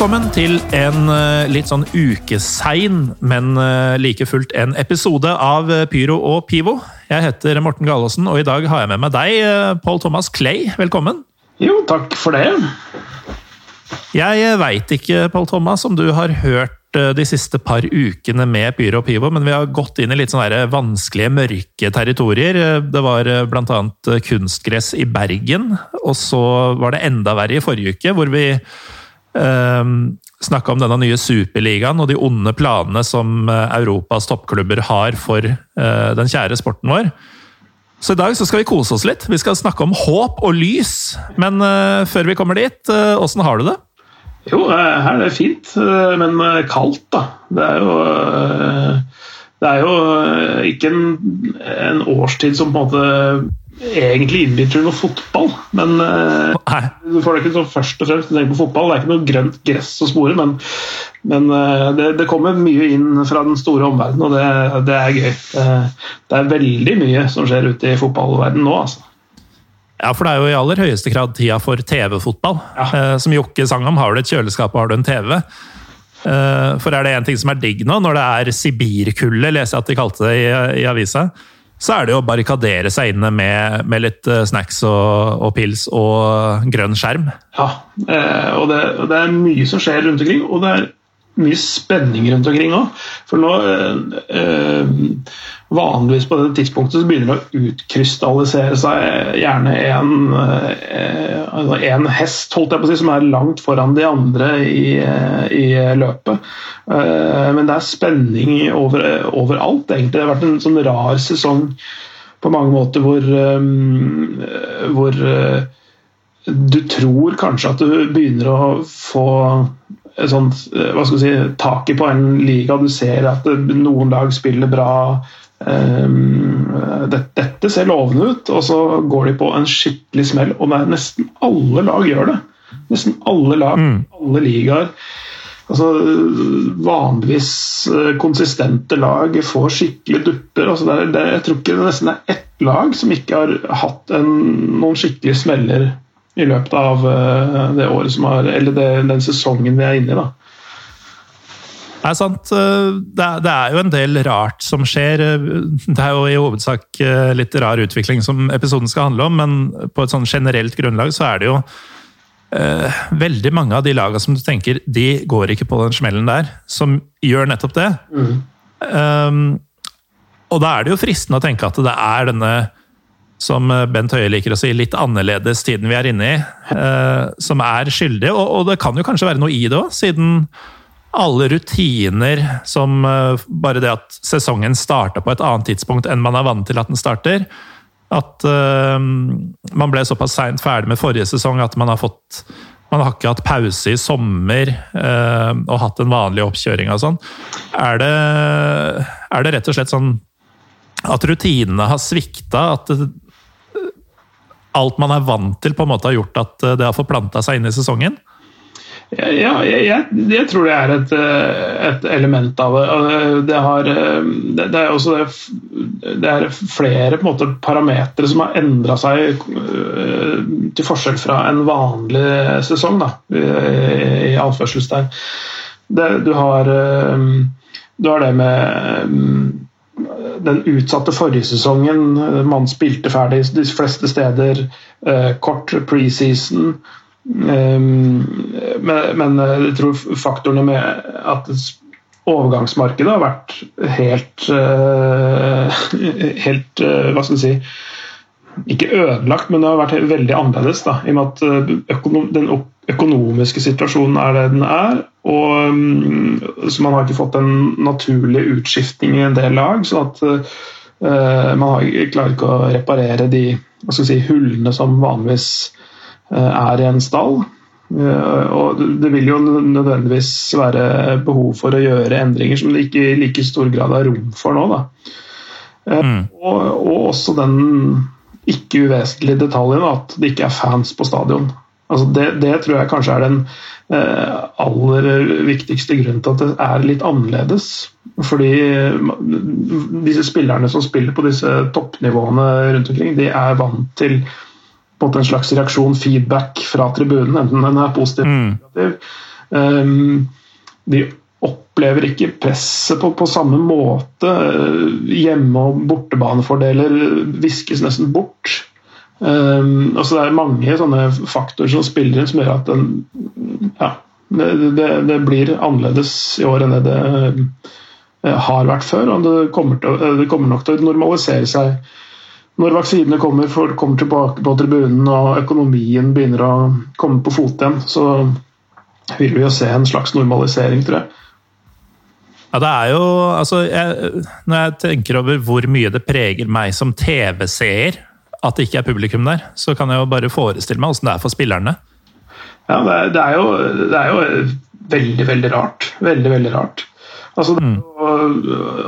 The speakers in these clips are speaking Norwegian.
Velkommen til en eh, litt sånn ukesein, men eh, like fullt en episode av eh, Pyro og Pivo. Jeg heter Morten Galaasen, og i dag har jeg med meg deg, Paul Thomas Clay. Velkommen. Jo, takk for det. Jeg veit ikke, Paul Thomas, om du har hørt de siste par ukene med Pyro og Pivo, men vi har gått inn i litt sånne vanskelige, mørke territorier. Det var bl.a. kunstgress i Bergen, og så var det enda verre i forrige uke, hvor vi snakka om denne nye superligaen og de onde planene som eh, Europas toppklubber har for eh, den kjære sporten vår. Så i dag så skal vi kose oss litt. Vi skal snakke om håp og lys. Men eh, før vi kommer dit, åssen har du det? Jo, her er det fint, men kaldt, da. Det er jo Det er jo ikke en, en årstid som på en måte egentlig innbyr noe fotball. Men eh, Nei. du får det ikke sånn først og fremst tenke på fotball. Det er ikke noe grønt gress å spore, men, men eh, det, det kommer mye inn fra den store omverdenen, og det, det er gøy. Det, det er veldig mye som skjer ute i fotballverdenen nå, altså. Ja, for det er jo i aller høyeste grad tida for TV-fotball. Ja. Eh, Som Jokke sang om, har du et kjøleskap og har du en TV? Eh, For er det én ting som er digg nå, når det er Sibirkulde, leser jeg at de kalte det i, i avisa, så er det jo å barrikadere seg inne med, med litt eh, snacks og, og pils og grønn skjerm. Ja, eh, og det, det er mye som skjer rundt omkring, og det er mye spenning rundt omkring òg. For nå eh, Vanligvis på det tidspunktet så begynner det å utkrystallisere seg gjerne en, altså en hest holdt jeg på å si, som er langt foran de andre i, i løpet. Eh, men det er spenning over, overalt, egentlig. Det har vært en sånn rar sesong på mange måter hvor, eh, hvor du tror kanskje at du begynner å få sånt, eh, hva skal si, taket på en liga. Du ser at noen lag spiller bra. Det, dette ser lovende ut, og så går de på en skikkelig smell. Og nesten alle lag gjør det. Nesten alle lag, alle ligaer. Altså, vanligvis eh, konsistente lag får skikkelig dupper. Altså, det er, det, jeg tror ikke det nesten er ett lag som ikke har hatt en, noen skikkelige smeller i løpet av eh, det året som har, eller det, den sesongen vi er inne i. da. Det er sant. eh, Det er, jo en del rart som skjer. eh, Det er jo i hovedsak litt rar utvikling som episoden skal handle om, men på et sånn generelt grunnlag så er det jo eh, veldig mange av de lagene som du tenker de går ikke på den smellen der, som gjør nettopp det. Um, og da er det jo fristende å tenke at det er denne som Bent Høie liker å si, litt annerledes tiden vi er inne i, eh, som er skyldig. Og, og det kan jo kanskje være noe i det òg, siden alle rutiner som eh, bare det at sesongen starta på et annet tidspunkt enn man er vant til at den starter. At eh, man ble såpass seint ferdig med forrige sesong at man har fått man har ikke hatt pause i sommer eh, og hatt en vanlig oppkjøring og sånn. Er er det rett og slett sånn at rutinene har svikta? At alt man er vant til, på en måte har gjort at det har forplanta seg inn i sesongen? Ja, jeg, jeg, jeg tror det er et, eh, et element av det. Det, har, eh, det, det er også det, er flere på en måte, parametere som har endra seg eh, til forskjell fra en vanlig sesong, da, i, i anførselstegn. Du, eh, du har det med mm, den utsatte forrige sesongen. Man spilte ferdig de fleste steder. eh, Kort preseason. Um, men, men jeg tror faktorene med at overgangsmarkedet har vært helt Helt Hva skal jeg si ikke ødelagt, men det har vært veldig annerledes. Da, I og med at eh, økonom, den økonomiske situasjonen er det den er. Og, mm, så man har ikke fått en naturlig utskiftning i en del lag. så at uh, man har, klarer ikke å reparere de si, hullene som vanligvis uh, er i en stall. Uh, og det vil jo nødvendigvis være behov for å gjøre endringer som det ikke i like stor grad er rom for nå. Da. Mm. Og, og, også den ikke uvesentlige detaljen at det ikke er fans på stadion. Altså det, det, tror jeg kanskje er den eh, aller viktigste grunnen til at det er litt annerledes. Fordi eh, disse spillerne som spiller på disse toppnivåene rundt omkring, de er vant til på en, slags reaksjon, feedback fra tribunen, enten den er positiv eller mm. negativ. Um, de opplever ikke presset på, på samme måte. Hjemme- og bortebanefordeler viskes nesten bort. Um, altså det er mange sånne faktorer som spiller inn som gjør at den, ja, det, det, det, blir annerledes i år enn det det uh, har vært før. og det kommer, til, det kommer, nok til å normalisere seg når vaksinene kommer, kommer tilbake på tribunen og økonomien begynner å komme på fot igjen. Så vil vi jo se en slags normalisering, tror jeg. Ja, det er jo Altså, jeg, når jeg tenker over hvor mye det preger meg som TV-seer at det ikke er publikum der, så kan jeg jo bare forestille meg åssen det er for spillerne. Ja, det er, det, er jo, det er, jo, veldig, veldig rart. Veldig, veldig rart. Altså, mm.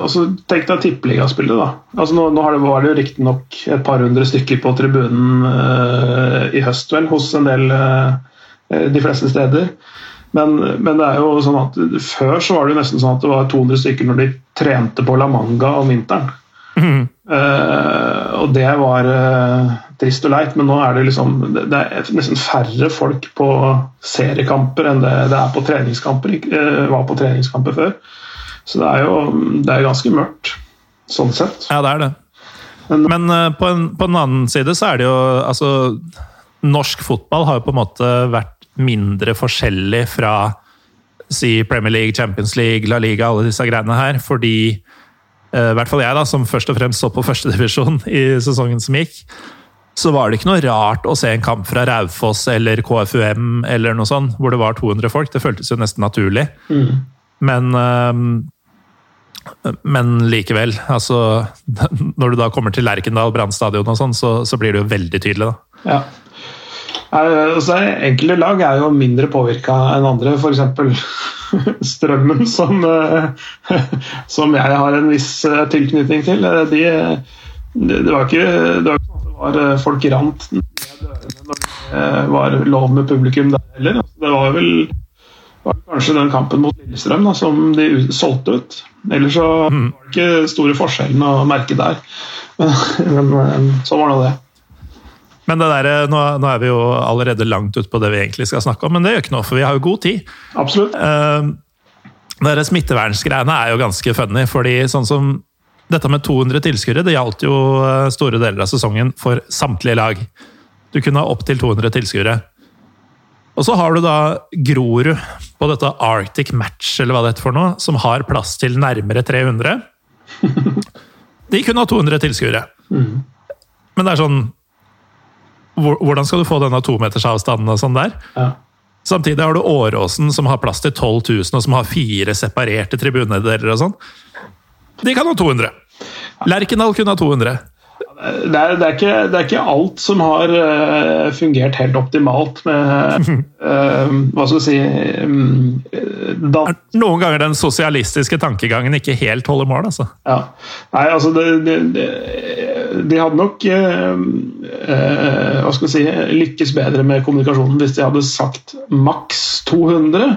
altså, tenk deg tippeligaspillet, da. Altså, nå, nå det, var det jo riktignok et par hundre stykker på tribunen uh, i høst, vel, hos en del uh, de fleste steder. Men, men, det er jo sånn at før så var det jo nesten sånn at det var 200 stykker når de trente på La Manga om vinteren. Mm. Uh, og det var uh, trist og leit, men nå er det liksom Det er nesten færre folk på seriekamper enn det, det er på treningskamper. Uh, var på treningskamper før. Så det er jo det er ganske mørkt, sånn sett. Ja, det er det. Men, men på, en, på en annen side så er det jo altså Norsk fotball har jo på en måte vært mindre forskjellig fra si Premier League, Champions League, La Liga, alle disse greiene her. Fordi eh, i hvert fall jeg, da, som først og fremst så på førstedivisjon i sesongen som gikk, så var det ikke noe rart å se en kamp fra Raufoss eller KFUM eller noe sånt, hvor det var 200 folk. Det føltes jo nesten naturlig. Mm. Men eh, men likevel, altså Når du da kommer til Lerkendal brannstadion og sånn, så, så, blir det jo veldig tydelig, da. Ja. Altså, enkelte lag er jo mindre påvirka enn andre, f.eks. Strømmen, som, eh, som, jeg har en viss eh, tilknytning til. Eh, de, det, var ikke, det var ikke sånn at det var folk rant ned dørene når det var lov med publikum der heller. Altså, det var vel var kanskje den kampen mot Lillestrøm da, som de solgte ut. Ellers så mm. var det ikke store forskjellene å merke der. Men, men sånn var nå det. Men det der, nå, nå, er vi jo allerede langt ut på det vi egentlig skal snakke om, men det gjør ikke noe, for vi har jo god tid. Absolutt. Uh, det Smittevernsgreiene er jo ganske funny, fordi sånn som dette med 200 tilskuere, det gjaldt jo eh, store deler av sesongen for samtlige lag. Du kunne ha opptil 200 tilskuere. Og så har du da Grorud på dette Arctic Match, eller hva det heter for noe, som har plass til nærmere 300. De kunne ha 200 tilskuere. Mm. Men det er sånn hvordan skal du få denne tometersavstanden og sånn der? Ja. Samtidig har du Åråsen, som har plass til 12 000, og som har fire separerte tribunedeler og sånn. De kan ha 200. Lerkendal kunne ha 200 det er, det, er ikke, det er, ikke, alt som har uh, fungert helt optimalt med uh, Hva skal vi si um, Noen ganger den sosialistiske tankegangen ikke helt holder mål, altså. Ja. Nei, altså det, De hadde nok uh, hva skal vi si, lykkes bedre med kommunikasjonen hvis de hadde sagt maks 200.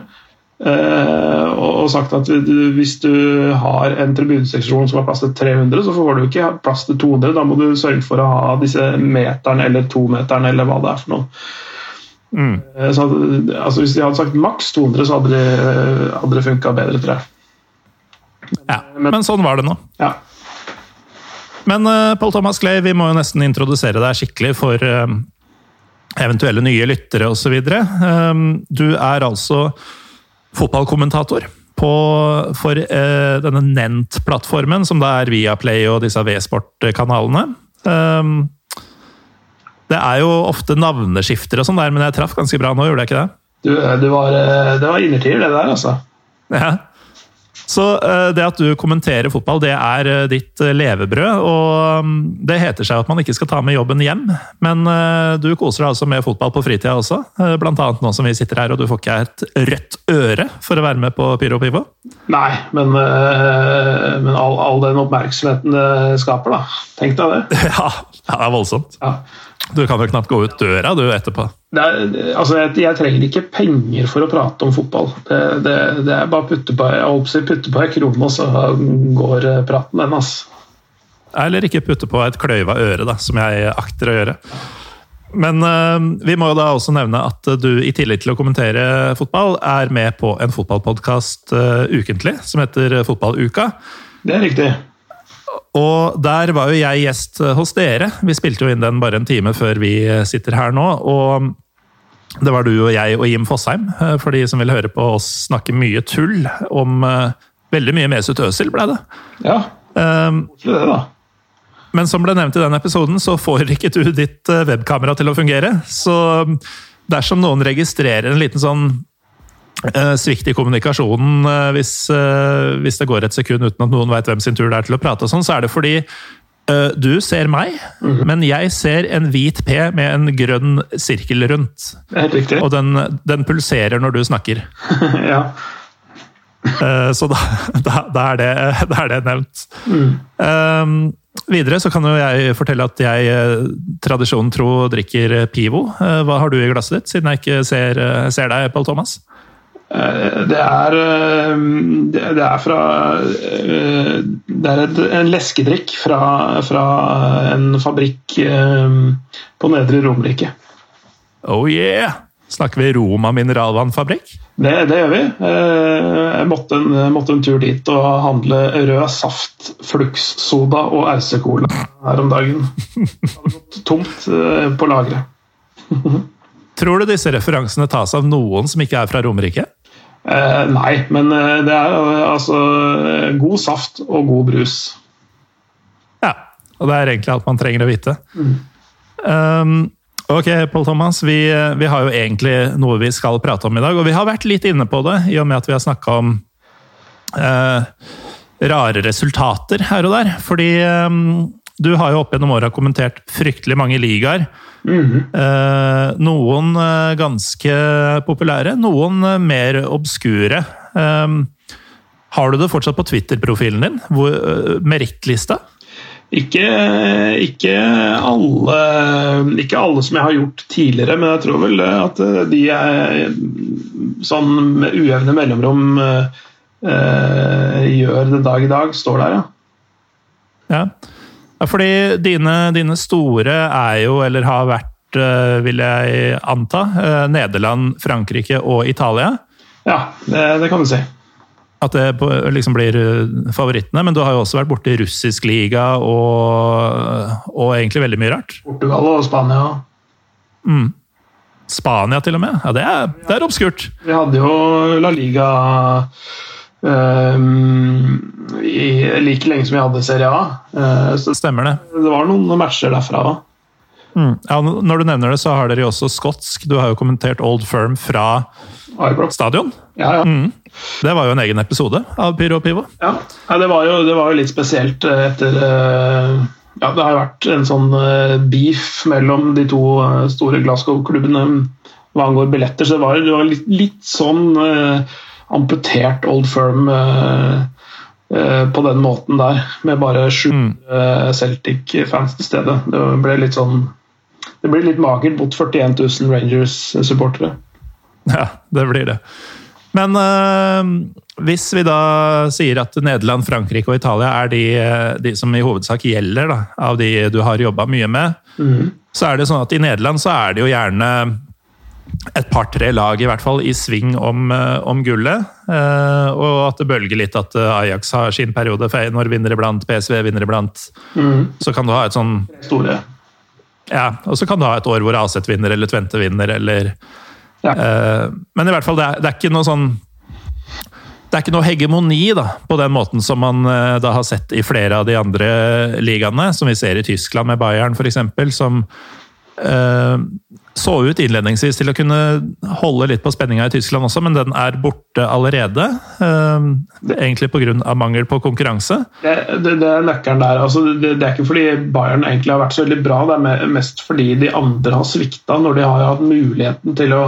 Uh, og sagt at hvis du har en tribuneseksjon som har plass til 300, så får du ikke plass til 200. Da må du sørge for å ha disse meterne eller tometeren eller hva det er for noe. Mm. Uh, så, altså, hvis de hadde sagt maks 200, så hadde det, hadde det funka bedre, tror jeg. Ja, men, men, sånn var det nå. Ja. Men uh, Paul Thomas Clay, vi må jo nesten introdusere deg skikkelig for eventuelle nye lyttere osv. Du er altså fotballkommentator på, for eh, denne Nent-plattformen, som da er Viaplay og disse V-sport-kanalene. Um, Det er jo ofte navneskifter og sånn der, men jeg traff ganske bra nå, gjorde jeg ikke det? Du, du var, eh, det var innertier, det der, altså. Ja. Så eh, det at du kommenterer fotball, det er eh, ditt eh, levebrød. Og mm, det heter seg at man ikke skal ta med jobben hjem, men du koser deg altså med fotball på fritida også. Blant annet nå som vi sitter her, og du får ikke et rødt øre for å være med på Pyro Pivo? Nei, men, men all, all, den oppmerksomheten det skaper, da. Tenk deg det. Ja, det er voldsomt. Ja. Du kan vel knapt gå ut døra du etterpå? Er, altså, jeg, jeg, trenger ikke penger for å prate om fotball. Det, det, det er bare å putte på, jeg putte på ei krone, og så går eh, praten den. Altså. Eller ikke putte på et kløyva øre, da, som jeg akter å gjøre. Men uh, vi må jo da også nevne at du i tillegg til å kommentere fotball, er med på en fotballpodkast uh, ukentlig som heter Fotballuka. Det er riktig. Og der var jo jeg gjest hos dere. Vi spilte jo inn den bare en time før vi sitter her nå. Og det var du og jeg og Jim Fosheim, eh, for de som vil høre på oss snakke mye tull om uh, Veldig mye Mesut Özil ble det. Ja, um, det da. Men som ble nevnt i den episoden, så får ikke du ditt webkamera til å fungere. Så dersom noen registrerer en liten sånn Eh, svikt i kommunikasjonen eh, hvis, eh, hvis, det går et sekund uten at noen veit hvem sin tur det er til å prate, og sånn, så er det fordi du ser meg, mm. men jeg ser en hvit P med en grønn sirkel rundt. Og den, den pulserer når du snakker. ja. Så da, da, da, er det, da, er det, nevnt. Mm. Um, videre så kan jo jeg fortelle at jeg tradisjonen tro drikker Pivo. Hva har du i glasset ditt, siden jeg ikke ser, ser deg, Pål Thomas? Eh, det er, eh, det er fra eh, Det er en leskedrikk fra, fra en fabrikk på Nedre Romerike. Oh yeah! Snakker vi Roma mineralvannfabrikk? Det, det gjør vi. Jeg måtte en, måtte en, tur dit og handle rød saft, Flux-soda og RC-cola her om dagen. Det hadde gått tomt på lageret. Tror du disse referansene tas av noen som ikke er fra Romerike? Eh, nei, men eh, det er eh, altså god saft og god brus. Ja, og det er egentlig alt man trenger å vite. Mm. Um, ok, Paul Thomas, vi, vi, har jo egentlig noe vi skal prate om i dag. Og vi har vært litt inne på det, i og med at vi har snakka om uh, rare resultater her og der. Fordi um, du har jo opp gjennom åra kommentert fryktelig mange ligaer. Mm -hmm. noen eh, ganske populære, noen eh, mer obskure. Har du det fortsatt på Twitter-profilen din? Merittlista? Ikke, ikke, alle, ikke alle som jeg har gjort tidligere, men jeg tror vel at de er sånn med ujevne mellomrom gjør den dag i dag, står der, ja. ja. Ja, fordi dine, dine, store er jo, eller har vært, eh, vil jeg anta, eh, Nederland, Frankrike og Italia. Ja, det, det kan du si. At det liksom blir eh, favorittene. Men du har jo også vært borti russisk liga og, og egentlig veldig mye rart. Portugal og Spania. Mm. Spania til og med? Ja, det er, det er obskurt. Vi hadde jo La Liga Um, i, like lenge som jeg hadde Serie A. Uh, så Stemmer det. Det var noen matcher derfra òg. Mm. Ja, når du nevner det, så har dere jo også skotsk. Du har jo kommentert Old Firm fra stadion. Ja, ja. Mm. Det var jo en egen episode av Pyro og Pivo. Ja, det, var jo, det, var jo, litt spesielt eh, etter uh, Ja, det har jo vært en sånn uh, beef mellom de to store Glasgow-klubbene hva angår billetter, så det var, det var litt, litt sånn amputert Old Firm eh, eh, på den måten der, med bare sju mm. Eh, Celtic-fans til stede. Det ble litt sånn Det blir litt magert mot 41 000 Rangers-supportere. Ja, det blir det. Men øh, hvis vi da sier at Nederland, Frankrike og Italia er de, de som i hovedsak gjelder, da, av de du har jobba mye med, mm. så er det sånn at i Nederland så er det jo gjerne et par-tre lag i hvert fall i sving om, eh, om gullet. Eh, og at det bølger litt at eh, Ajax har sin periode. Feyenoord vinner iblant, PSV vinner iblant. Mm. Så kan du ha et sånn Store. Ja, og så kan du ha et år hvor Aset vinner, eller Tvente vinner, eller ja. eh, Men i hvert fall, det er, det er, ikke noe sånn det er ikke noe hegemoni da, på den måten som man eh, da har sett i flere av de andre ligaene, som vi ser i Tyskland med Bayern f.eks., som eh, så ut innledningsvis til å kunne holde litt på spenninga i Tyskland også, men den er borte allerede. Eh, egentlig pga. mangel på konkurranse. Det, det, det er nøkkelen der. Altså, det, det, er ikke fordi Bayern egentlig har vært så veldig bra, det er mest fordi de andre har svikta når de har hatt muligheten til å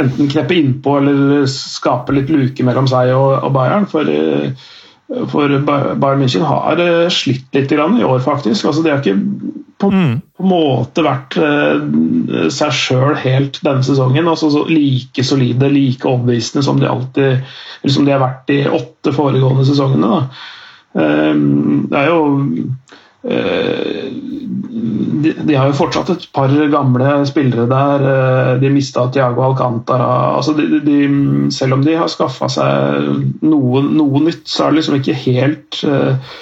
enten kneppe innpå eller skape litt luke mellom seg og, og Bayern. For eh, for Bayern München har eh, slitt litt i år, faktisk. Altså, de har ikke på, mm. på måte vært uh, seg sjøl helt denne sesongen. Altså, så like solide, like overbevisende som de alltid som de har vært de åtte foregående sesongene. Um, det er jo de, de, har jo fortsatt et par gamle spillere der. Eh, de mista Tiago Alcantara. Altså de, de, selv om de har skaffa seg noe, noe, nytt, så er det liksom ikke helt uh, eh,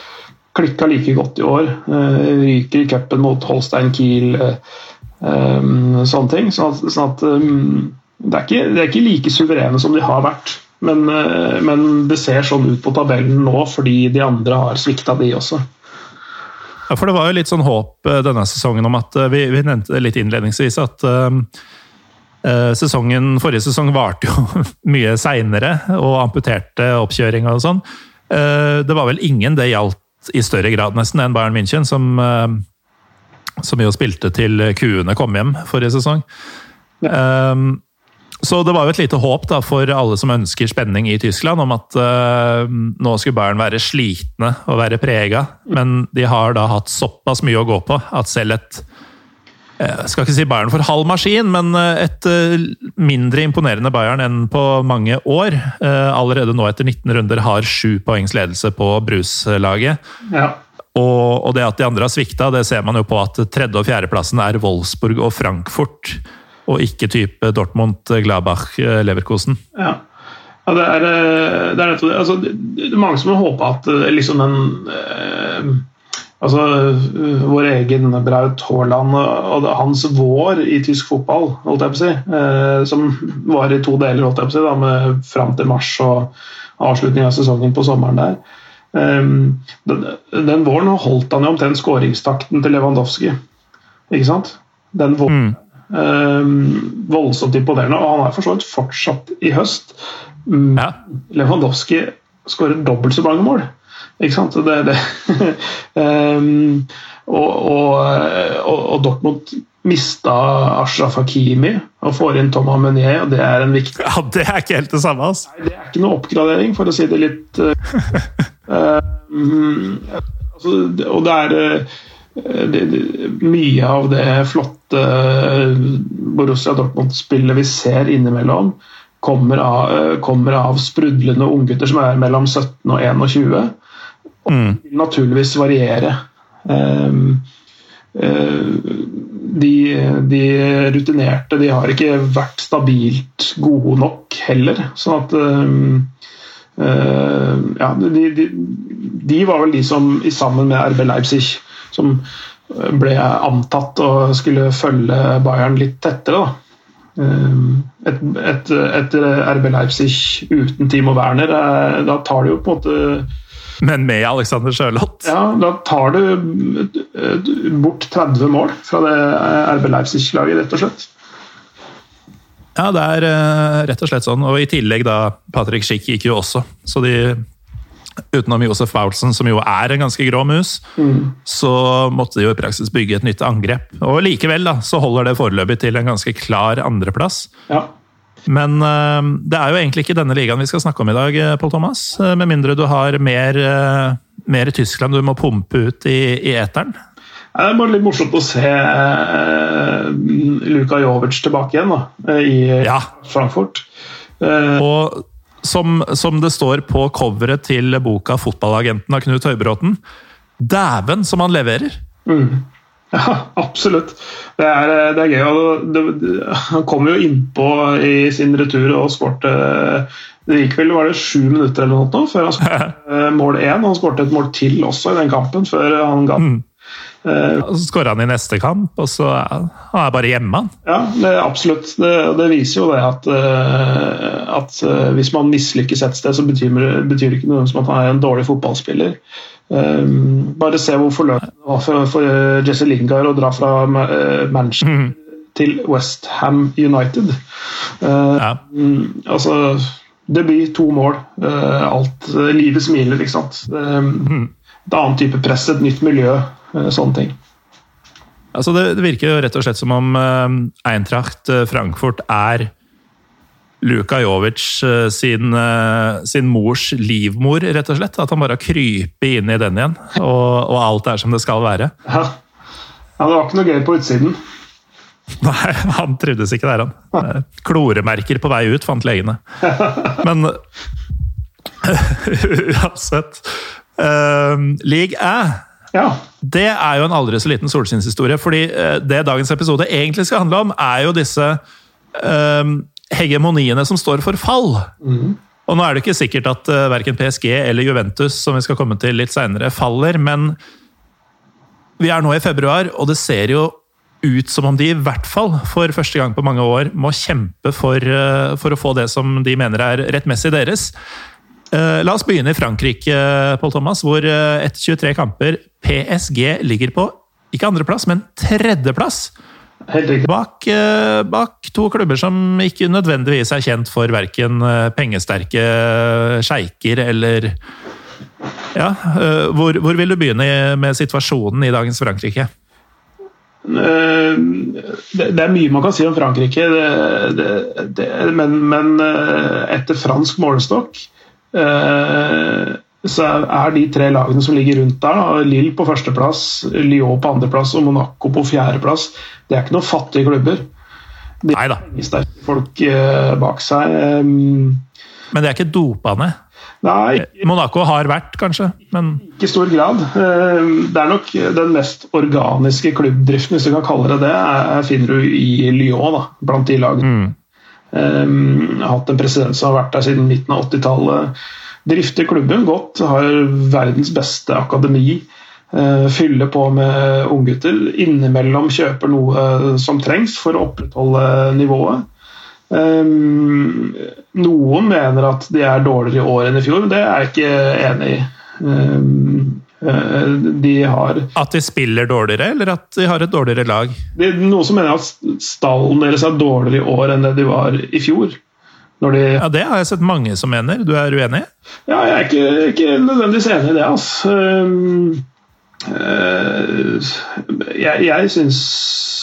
klikka like godt i år. Uh, ryker i cupen mot Holstein Kiel, uh, sånne ting. Sånn at, sånn at um, det, er ikke, det, er ikke, like suverene som de har vært. Men, men det ser sånn ut på tabellen nå fordi de andre har svikta, de også. Ja, for det var jo litt sånn håp eh, denne sesongen om at eh, Vi, vi nevnte litt innledningsvis at uh, sesongen, forrige sesong varte jo mye seinere og amputerte oppkjøringa og sånn. Uh, det var vel ingen det gjaldt i større grad nesten enn Bayern München, som, uh, som jo spilte til kuene kom hjem forrige sesong. Ja. Så det var jo et lite håp da, for alle som ønsker spenning i Tyskland, om at uh, nå skulle Bayern være slitne og være prega. Men de har da hatt såpass mye å gå på at selv et jeg eh, skal ikke si Bayern for halv maskin, men eh, et mindre imponerende Bayern enn på mange år. Allerede nå etter 19 runder har sju poengs ledelse på bruslaget. Ja. Og, og det at de andre har svikta, det ser man jo på at tredje- og fjerdeplassen er Wolfsburg og Frankfurt og ikke type Dortmund, Gladbach, eh, Leverkosen. Ja. ja det, er, eh, det, er, det, altså, det er mange som har håpa at eh, liksom den eh, Altså, vår egen Braut Haaland og hans vår i tysk fotball, holdt jeg på å si, eh, som var i to deler, holdt jeg på å si, da, med fram til mars og avslutning av sesongen på sommeren der. Eh, den, den, våren holdt han jo omtrent skåringstakten til Lewandowski. Ikke sant? Den våren. Mm. Ehm, voldsomt imponerende. Og han er for så vidt fortsatt i høst. Mm, ja. Lewandowski skårer dobbelt så mange mål. Ikke sant? Det, det. um, og, og, og, Dortmund mista Ashraf Hakimi og får inn Thomas Meunier, og det er en viktig Ja, Det er ikke helt det samme, altså. Nei, det er ikke noe oppgradering, for å si det litt um, altså, Og det er uh, det, det, mye av det flotte Borussia Dortmund-spillet vi ser innimellom, kommer av, kommer av sprudlende unggutter som er mellom 17 og 21. Og mm. vil naturligvis variere. Um, de, de, rutinerte de har ikke vært stabilt gode nok heller. Sånn at um, uh, Ja, de, de, de, var vel de som sammen med RB Leipzig som ble antatt å skulle følge Bayern litt tettere. da. et, et, et, RB Leipzig uten Timo Werner, eh, da tar det jo på en måte Men med Alexander Sjølott? Ja, da tar du bort 30 mål fra det RB Leipzig-laget, rett og slett. Ja, det er eh, rett og slett sånn. Og i tillegg da, Patrick Schick gikk jo også, så de utenom Josef Paulsen, som jo er en ganske grå mus, mm. så måtte de jo i praksis bygge et nytt angrep. Og likevel da, så holder det foreløpig til en ganske klar andreplass. Ja. Men uh, det er jo egentlig ikke denne ligaen vi skal snakke om i dag, eh, Paul Thomas. Uh, med mindre du har mer, uh, mer Tyskland du må pumpe ut i, i eteren. Det er bare litt morsomt å se Luka Jovic tilbake igjen da, i ja. Frankfurt. og som, som, det står på coveret til boka 'Fotballagenten' av Knut Høybråten. Dæven som han leverer! Mm. Ja, absolutt. Det er, det er gøy. Det, det, han kom jo innpå i sin retur og skårte Det gikk vel var det sju minutter eller noe før han skåret mål én. Han skårte et mål til også i den kampen, før han ga mm. Uh, så skårer han i neste kamp, og så er han bare hjemme. Ja, det, absolutt. Det, det, viser jo det at, uh, at uh, hvis man mislykkes et sted, så betyr, betyr, det ikke noe som at han er en dårlig fotballspiller. Um, bare se hvor forløpet var for, for Jesse Lingard å dra fra Manchester mm. til West Ham United. Ja. Um, altså Debut, to mål. Alt Livet smiler, ikke sant. Um, et annet type press, et nytt miljø, sånne ting. Altså det, det virker jo rett og slett som om eh, Eintracht eh, Frankfurt er Luka Jovic eh, sin, eh, sin mors livmor, rett og slett. At han bare har krypet inn i den igjen, og, og alt er som det skal være. Ja. ja, det var ikke noe gøy på utsiden. Nei, han trivdes ikke der, han. Eh, Kloremerker på vei ut, fant legene. Men uansett uh, League Æ Ja. Det er jo en aldri så liten solskinnshistorie. fordi eh, det dagens episode egentlig skal handle om, er jo disse um, hegemoniene som står for fall. Og nå er det ikke sikkert at uh, verken PSG eller Juventus, som vi skal komme til litt senere, faller, men vi er nå i februar, og det ser jo ut som om de i hvert fall for første gang på mange år må kjempe for, uh, for å få det som de mener er rettmessig deres. Eh, La oss begynne i Frankrike, Paul Thomas, hvor eh, etter 23 kamper PSG ligger på ikke andreplass, men tredjeplass. Bak, eh, bak to klubber som ikke nødvendigvis er kjent for verken eh, pengesterke sjeiker eller Ja, eh, hvor, hvor vil du begynne med situasjonen i dagens Frankrike? Eh, Det er mye man kan si om Frankrike, det, det, det, men, men eh, etter fransk målestokk eh, så er de tre lagene som ligger rundt der, da, Lille på førsteplass, Lyon på andreplass og Monaco på fjerdeplass, det er ikke noen fattige klubber. De Nei da, har sterke folk eh, bak seg. Men det er ikke dopa ned. Nei, Monaco har vært, kanskje, men ikke i stor grad. Det er nok den mest organiske klubbdriften, hvis du kan kalle det det, er- finner du i Lyon, da, blant de lagene. Um, har hatt en president som har vært der siden midten av 80-tallet. Drifter klubben godt, har verdens beste akademi. Uh, fyller på med unggutter. Innimellom kjøper noe som trengs for å opprettholde nivået. Um, noen mener at de er dårligere i år enn i fjor, det er jeg ikke enig i. Um, uh, de har at de spiller dårligere, eller at de har et dårligere lag? det er noen som mener at stallen deres er dårligere i år enn det de var i fjor. De, Ja, Det har jeg sett mange som mener. Du er uenig? ja, jeg er ikke, ikke nødvendigvis enig i det. Altså. Jeg jeg syns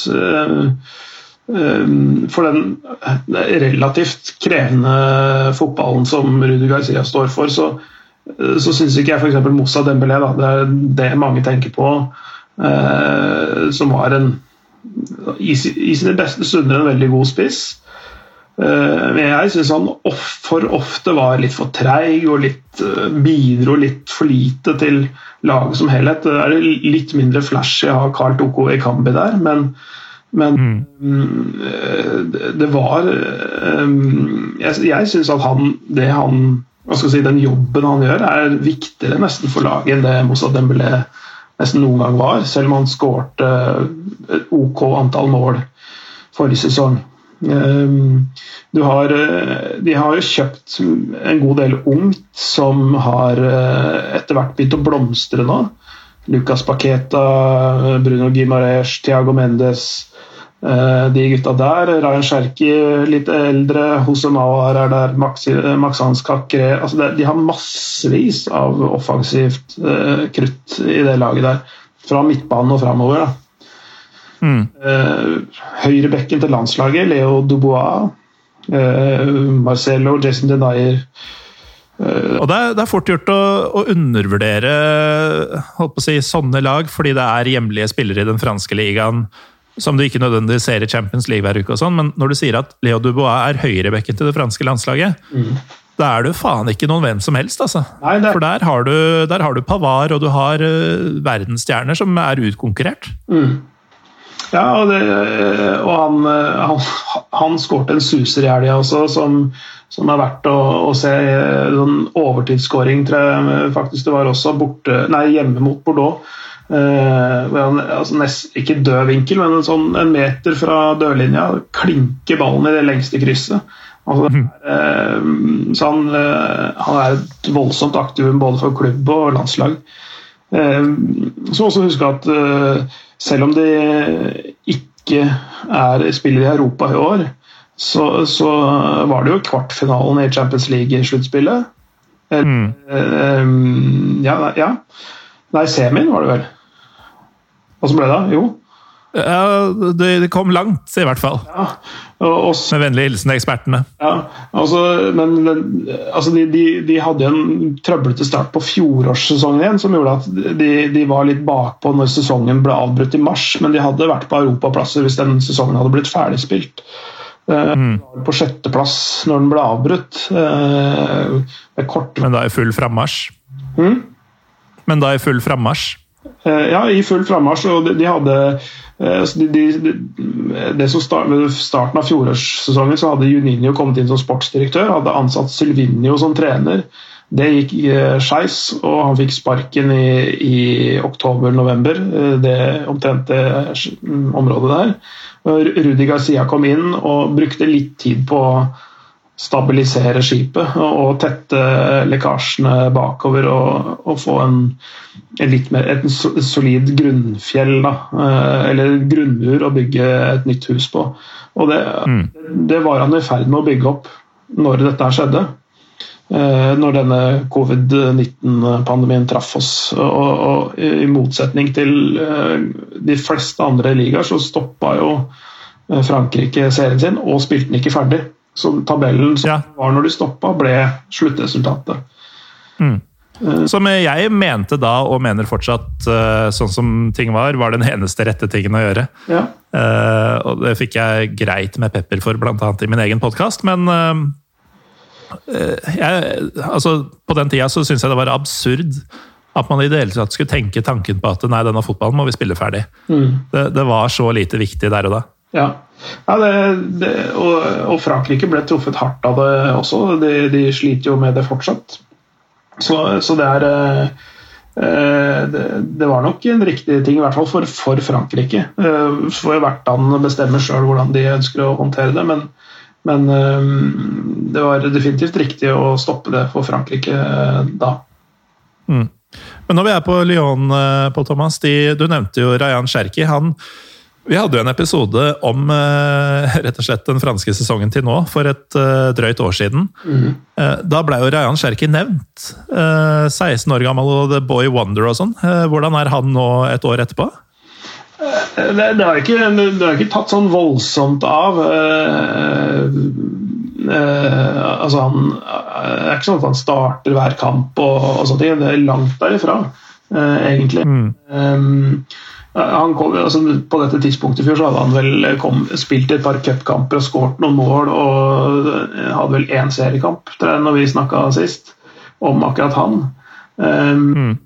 uh, um, For den relativt krevende fotballen som Rudi Garcia står for, så, så syns ikke jeg f.eks. Moussa Dembélé, da, det er det mange tenker på, uh, som var en i sine beste stunder en veldig god spiss. Eh, Men jeg syns han for ofte var litt for treig og litt, eh, bidro litt for lite til laget som helhet. Det er litt mindre flashy av Carl Toko Ekambi der, men, men mm, eh, det- var eh, Jeg, jeg syns at han, det han si, den jobben han gjør, er viktigere nesten for laget enn det Moussa Dembélé nesten noen gang var, selv om han skårte OK antall mål forrige sesong. Ehm, Du har, eh, de har jo kjøpt en god del ungt som har eh, etter hvert begynt å blomstre nå. Lucas Paqueta, Bruno Gimaresh, Thiago Mendes. eh, De gutta der. Ryan Cherky litt eldre. Jose Mawar er der. Max Hans Kakre. Altså de har massevis av offensivt krutt i det laget der. Fra midtbanen og framover. da. Eh, Høyrebekken til landslaget, Leo Dubois. eh, Marcelo, Jason Denayer Og det er, det er fort gjort å, å undervurdere si, sånne lag, fordi det er hjemlige spillere i den franske ligaen som du ikke nødvendigvis ser i Champions League hver uke. og sånn, Men når du sier at Leo Dubois er høyrebekken til det franske landslaget, da er du faen ikke noen hvem som helst, altså. Nei, det For der har, du, der har du Pavard, og du har uh, verdensstjerner som er utkonkurrert. Ja, og, det, og han, han, han skårte en suser i helga også, som, som er verdt å, å se. Sånn overtidsskåring, tror jeg faktisk det var også, borte, nei, hjemme mot Bordeaux. Uh, han, altså nest, ikke død vinkel, men en, sånn, en meter fra dørlinja klinker ballen i det lengste krysset. Altså, mm. eh, så han, uh, han er et voldsomt aktivum både for klubb og landslag. Så også huske at selv om de ikke er, spiller i Europa i år, så, så var det jo kvartfinalen i Champions League i sluttspillet. Mm. Ja, ja. Nei, semien var det vel. Åssen ble det? Jo. Ja, det kom langt, i hvert fall. Ja, også, Med vennlig hilsen ekspertene. Ja, altså, men altså, de, de, de, hadde en trøblete start på fjorårssesongen igjen, som gjorde at de, de var litt bakpå når sesongen ble avbrutt i mars, men de hadde vært på europaplasser hvis den sesongen hadde blitt ferdigspilt. Eh, mm. På sjetteplass når den ble avbrutt. Kort... men da i full frammarsj? Mm? Men da i full frammarsj? Eh, ja, i full frammarsj. Og de, de hadde Eh, de, de, som start, Ved starten av fjorårssesongen så hadde Juninho kommet inn som sportsdirektør, hadde ansatt Sylvinio som trener. Det gikk eh, skeis, og han fikk sparken i, i oktober-november. Det omtrent det området der. Rudi Garcia kom inn og brukte litt tid på stabilisere skipet og tette lekkasjene bakover og, og få en, en, litt mer et solid grunnfjell, da, eh, eller grunnmur å bygge et nytt hus på. Og det, mm. det var han i ferd med å bygge opp når dette skjedde. Eh, når denne covid-19-pandemien traff oss. Og, og, I motsetning til eh, de fleste andre ligaer så stoppa jo Frankrike serien sin og spilte den ikke ferdig. Så tabellen som ja. var når de stoppa, ble sluttresultatet. Mm. Uh, som jeg mente da, og mener fortsatt, uh, sånn som ting var, var den eneste rette tingen å gjøre. Ja. Uh, og det fikk jeg greit med pepper for, bl.a. i min egen podkast, men jeg, altså, på den tida så syntes jeg det var absurd at man i det hele tatt skulle tenke tanken på at nei, denne fotballen må vi spille ferdig. Mm. Det, det var så lite viktig der og da. Ja, ja det, det, og, og, Frankrike ble truffet hardt av det også. De, de sliter jo med det fortsatt. Så, så det er eh, det, det, var nok en riktig ting, i hvert fall for, for Frankrike. Eh, får hvert land bestemme sjøl hvordan de ønsker å håndtere det, men, men eh, det var definitivt riktig å stoppe det for Frankrike da. Mm. Men når vi er på Lyon, på Thomas, de, du nevnte jo Rayan Cherki. Han vi hadde jo en episode om uh, rett og slett den franske sesongen til nå, for et uh, drøyt år siden. Mm. Uh, da ble jo Rayan Cherky nevnt. 16 år gammel og The Boy Wonder og sånn. hvordan er han nå et år etterpå? Det, det, har ikke, det, har ikke, tatt sånn voldsomt av. altså han, Det er ikke sånn at han starter hver kamp og, og sånne ting. Det er langt derifra, egentlig. Mm. Um, Kom, altså på dette tidspunktet før så hadde han vel kom, spilt et par cupkamper og skåret noen mål. Og hadde vel én seriekamp når vi snakka sist om akkurat han. Um, mm.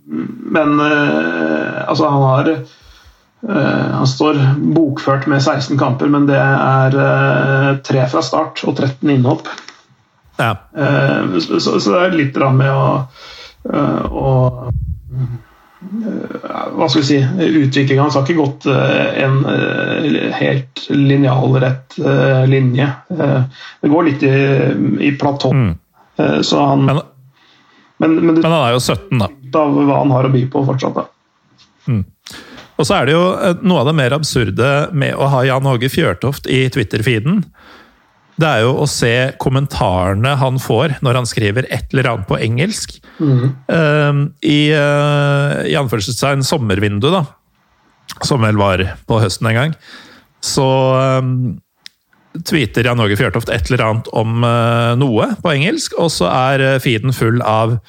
Men uh, altså, han har uh, Han står bokført med 16 kamper, men det er uh, tre fra start og 13 innhopp. Ja. Så, så, så, det er litt med å, å hva skal vi si, utviklinga hans har ikke gått eh, en eh, helt linjalrett eh, linje. Det går litt i, i platå. Mm. Så han men, men, men, det, men, han er jo 17, da. Av hva han har å by på fortsatt. da. Mm. Og så er det jo noe av det mer absurde med å ha Jan Åge Fjørtoft i Twitter-feeden det er jo å se kommentarene han får når han skriver et eller annet på engelsk. Mm. Uh, I uh, i anførselstegn sommervindu, da, som vel var på høsten en gang, så um, tweeter Jan Åge Fjørtoft et eller annet om uh, noe på engelsk, og så er feeden full av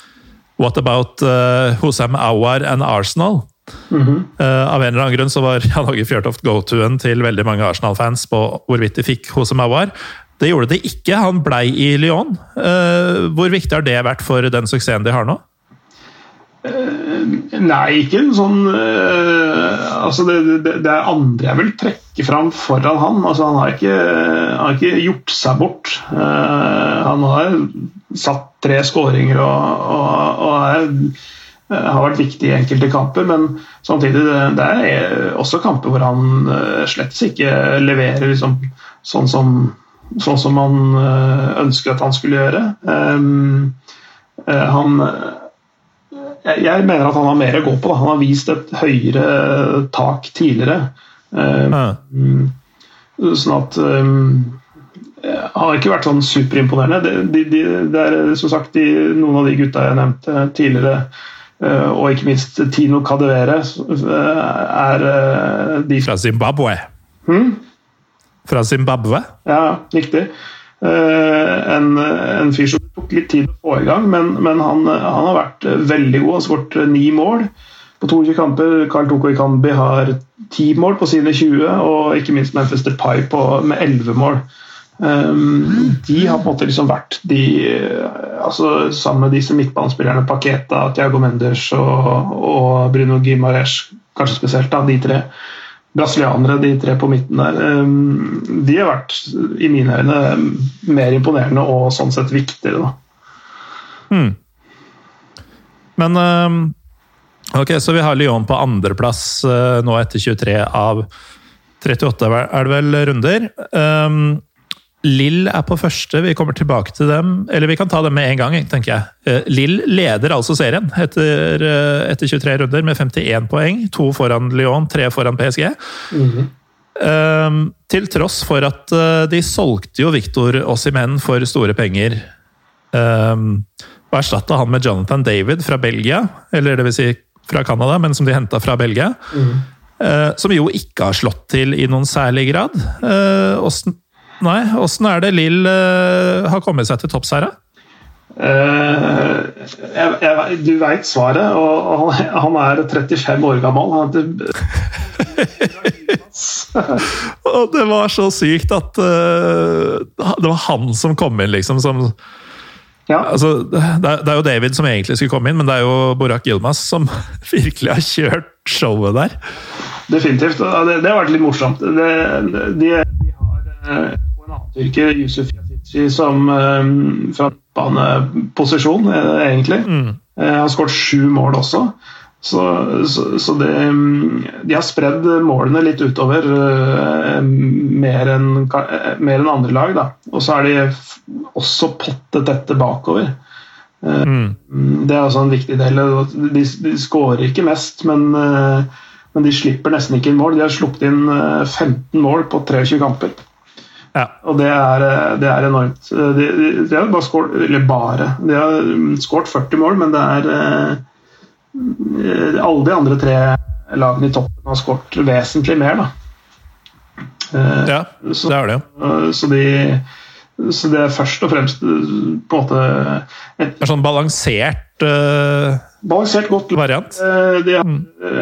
What about uh, Hosam Awar and Arsenal? Mm -hmm. uh, av en eller annen grunn så var Jan Åge Fjørtoft go-to-en til veldig mange Arsenal-fans på hvorvidt de fikk Hosam Awar. Det gjorde det ikke. Han blei i Lyon. Eh, hvor viktig har det vært for den suksessen de har nå? Uh, nei, ikke en sånn uh, altså det, det, det, er andre jeg vil trekke fram foran han. Altså han, har ikke, han har ikke gjort seg bort. Uh, han har satt tre skåringer og, og, og er, har vært viktig i enkelte kamper. Men samtidig det, det er også kamper hvor han slett ikke leverer liksom, sånn som sånn som man eh, ønsker at han skulle gjøre. Eh, han jeg, jeg mener at han har mer å gå på. Da. Han har vist et høyere tak tidligere. Eh, Ja. Sånn at um, Han har ikke vært sånn superimponerende. Det, de, de, det er som sagt de, noen av de gutta jeg nevnte tidligere, eh, og ikke minst Tino Cadevere, eh, er eh, de Fra Zimbabwe. Hmm? Fra Zimbabwe? Ja, riktig. Eh, en, en fyr som tok litt tid å få i gang, men, men han, han har vært veldig god. Han har skåret ni mål på 22 kamper. Karl Toko Ikambi har ti mål på sine 20, og ikke minst Memphis Depay på, med 11 mål. Um, de har på en måte liksom vært de altså Sammen med disse midtbanespillerne Paketa, Thiago Mendes og, og Bruno Gimares, kanskje spesielt, da, de tre brasilianere, de tre på midten der, um, de har vært i mine øyne mer imponerende og sånn sett viktigere. da. Men Ok, så vi har Lyon på andreplass øh, nå etter 23 av 38, er det vel, runder. Um, Lill er på første, vi kommer tilbake til dem. Eller vi kan ta dem med en gang, tenker jeg. Uh, Lill leder altså serien etter, uh, etter 23 runder med 51 poeng. To foran Lyon, tre foran PSG. Um, til tross for at uh, de solgte jo Victor Ossimen for store penger. Um, og erstatta han med Jonathan David fra Belgia, eller det vil si fra Canada, men som de henta fra Belgia. Eh, som jo ikke har slått til i noen særlig grad. Eh, åssen nei, åssen er det Lill uh, har kommet seg til topps her, da? Uh, jeg, jeg, du veit svaret, og han, han er 35 år gammel. Han heter Og det var så sykt at uh, det var han som kom inn, liksom. Som, ja. altså, det, det er jo David som egentlig skulle komme inn, men det er jo Borak Yilmaz som virkelig har kjørt showet der. Definitivt. Det, det har vært litt morsomt. Det, de, de har eh, en annen tyrker, Yusuf Yazici, som eh, fra baneposisjon, eh, egentlig. Eh, har skåret sju mål også. Så, så, så det, mm, de har spredd målene litt utover mer enn enn andre lag. Da. Og så er de også pottet dette bakover. Eh, mm, Det er også en viktig del. De, de skårer ikke mest, men, men de slipper nesten ikke inn mål. De har sluppet inn eh, 15 mål på 23 kamper. Ja. Og det er, eh, det er enormt. Eh, De, de, de har bare skåret Eller bare. De har mm, skåret 40 mål, men det er eh, Alle de andre tre lagene i toppen har skåret vesentlig mer, da. Eh, Ja, det er det jo. eh, Så de så det er først og fremst på en måte et er sånn balansert uh, balansert godt variant. Eh, De har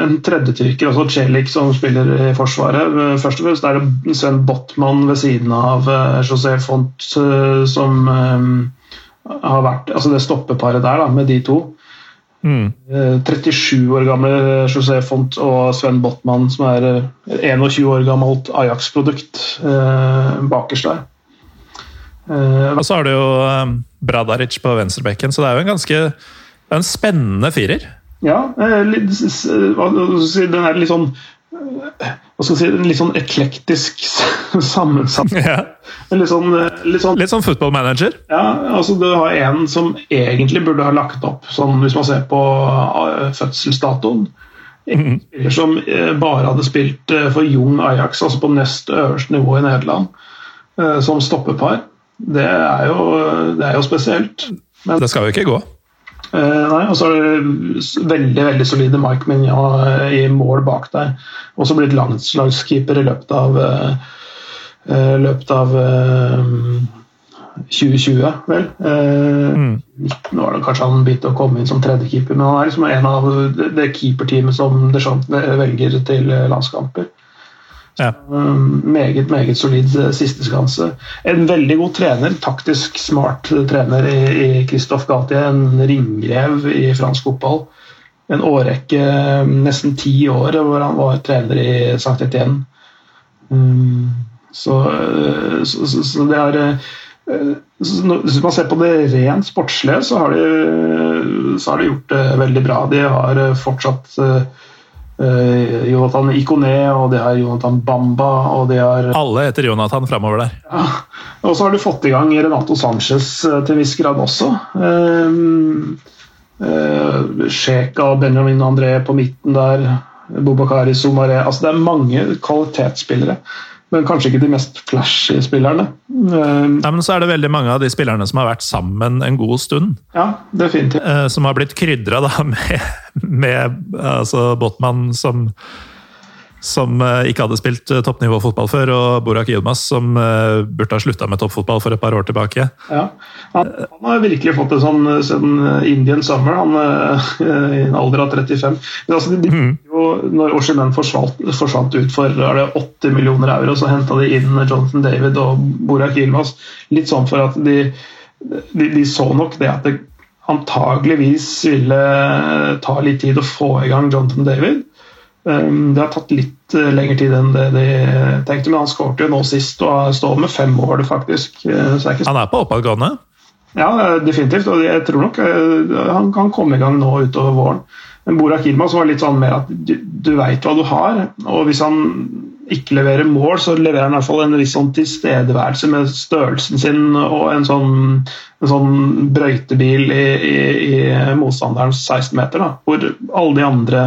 en tredjetyrker, også Celik, som spiller i Forsvaret. Eh, Først og fremst er det Sven Botman ved siden av José Font, som har vært Altså det stoppeparet der, da, med de to. Mm. Eh, 37 år gamle José Font og Sven Botman, som er eh, 21 år gammelt Ajax-produkt bakerst der. Eh, Og så har du jo eh, Bradaric på venstrebekken, så det er jo en ganske en spennende firer. Ja, eh, litt, den er litt sånn hva skal jeg si, en litt sånn eklektisk sammensatt. Ja. Litt sånn, litt sånn Litt sånn football manager. ja, altså Du har en som egentlig burde ha lagt opp, sånn hvis man ser på fødselsdatoen. En spiller som eh, bare hadde spilt for Jung Ajax, altså på nest øverste nivå i Nederland, som stoppepar. Det er jo, det er jo spesielt. Men Det skal jo ikke gå. Eh, nei, og så er det veldig veldig solide Mike Mignon eh, i mål bak deg. Også blitt landslagskeeper i løpet av eh, eh, løpet av eh, 2020, vel. Mm. 19 var det kanskje han begynte å komme inn som tredjekeeper, men han er liksom en av det, keeperteamet som Deschamps velger til eh, landskamper. Ja. Um, meget, meget solid siste sisteskanse. En veldig god trener, taktisk smart eh, trener i, Christophe Galtier. En ringrev i fransk fotball. En årrekke, eh, nesten ti år, hvor han var trener i St. Etienne. Um, så, eh, så, så, så det er eh, Hvis man ser på det rent sportslige, så har de, så har de gjort det veldig bra. De har eh, fortsatt eh, eh, Jonathan Ikoné, og det har Jonathan Bamba, og det har Alle heter Jonathan framover der. Og så har du fått i gang Renato Sanchez uh, til en viss grad også. Sjeka Uh, Sheka og Benjamin André på midten der. Bobakari Somaré altså Det er mange kvalitetsspillere men kanskje ikke de mest flashy spillerne. Nei, men så er det veldig mange av de spillerne som har vært sammen en god stund. Ja, definitivt. Som har blitt krydra med, med altså Botman som som eh, ikke hadde spilt eh, toppnivåfotball før, og Borak Yilmaz, som eh, burde ha slutta med toppfotball for et par år tilbake. Ja, Han, han har virkelig fått det sånn siden Indian Summer, han i en alder av 35. Men altså, de, mm. jo, når Oshimen forsvant, forsvant, ut for er det 80 millioner euro, så henta de inn Jonathan David og Borak Yilmaz. Litt sånn for at de, de, de så nok det at det antageligvis ville ta litt tid å få i gang Jonathan David. Ehm, det har tatt litt eh, lengre tid enn det de tenkte, men han skåret jo nå sist og står med fem mål, faktisk. Eh, er han er på oppadgående? Ja, definitivt. Og jeg tror nok eh, han kan komme i gang nå utover våren. Men Borak Yilmaz var litt sånn mer at du, du veit hva du har, og hvis han ikke leverer mål, så leverer han i hvert fall en viss sånn tilstedeværelse med størrelsen sin og en sånn, en sånn brøytebil i, i, i motstanderens 16 meter, hvor alle de andre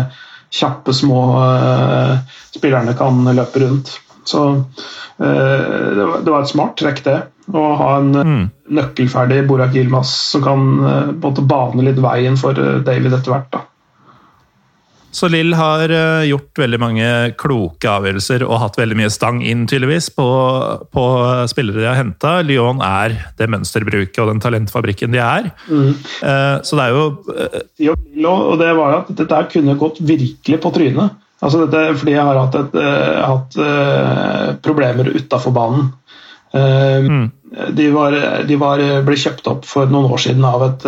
kjappe, små uh, spillerne kan løpe rundt. Så uh, det, var, det, var, et smart trekk, det. Å ha en mm. nøkkelferdig Borak Yilmaz som kan uh, bane litt veien for David etter hvert. da. Så Lill har eh, gjort veldig mange kloke avgjørelser og hatt veldig mye stang inn tydeligvis på, på spillere de har henta. Lyon er det mønsterbruket og den talentfabrikken de er. Mm. Uh, så det er jo uh, Og det var at dette kunne gått virkelig på trynet. Altså dette, fordi jeg har hatt, et, uh, hatt problemer utafor banen. Mm. De, var, de var, ble kjøpt opp for noen år siden av et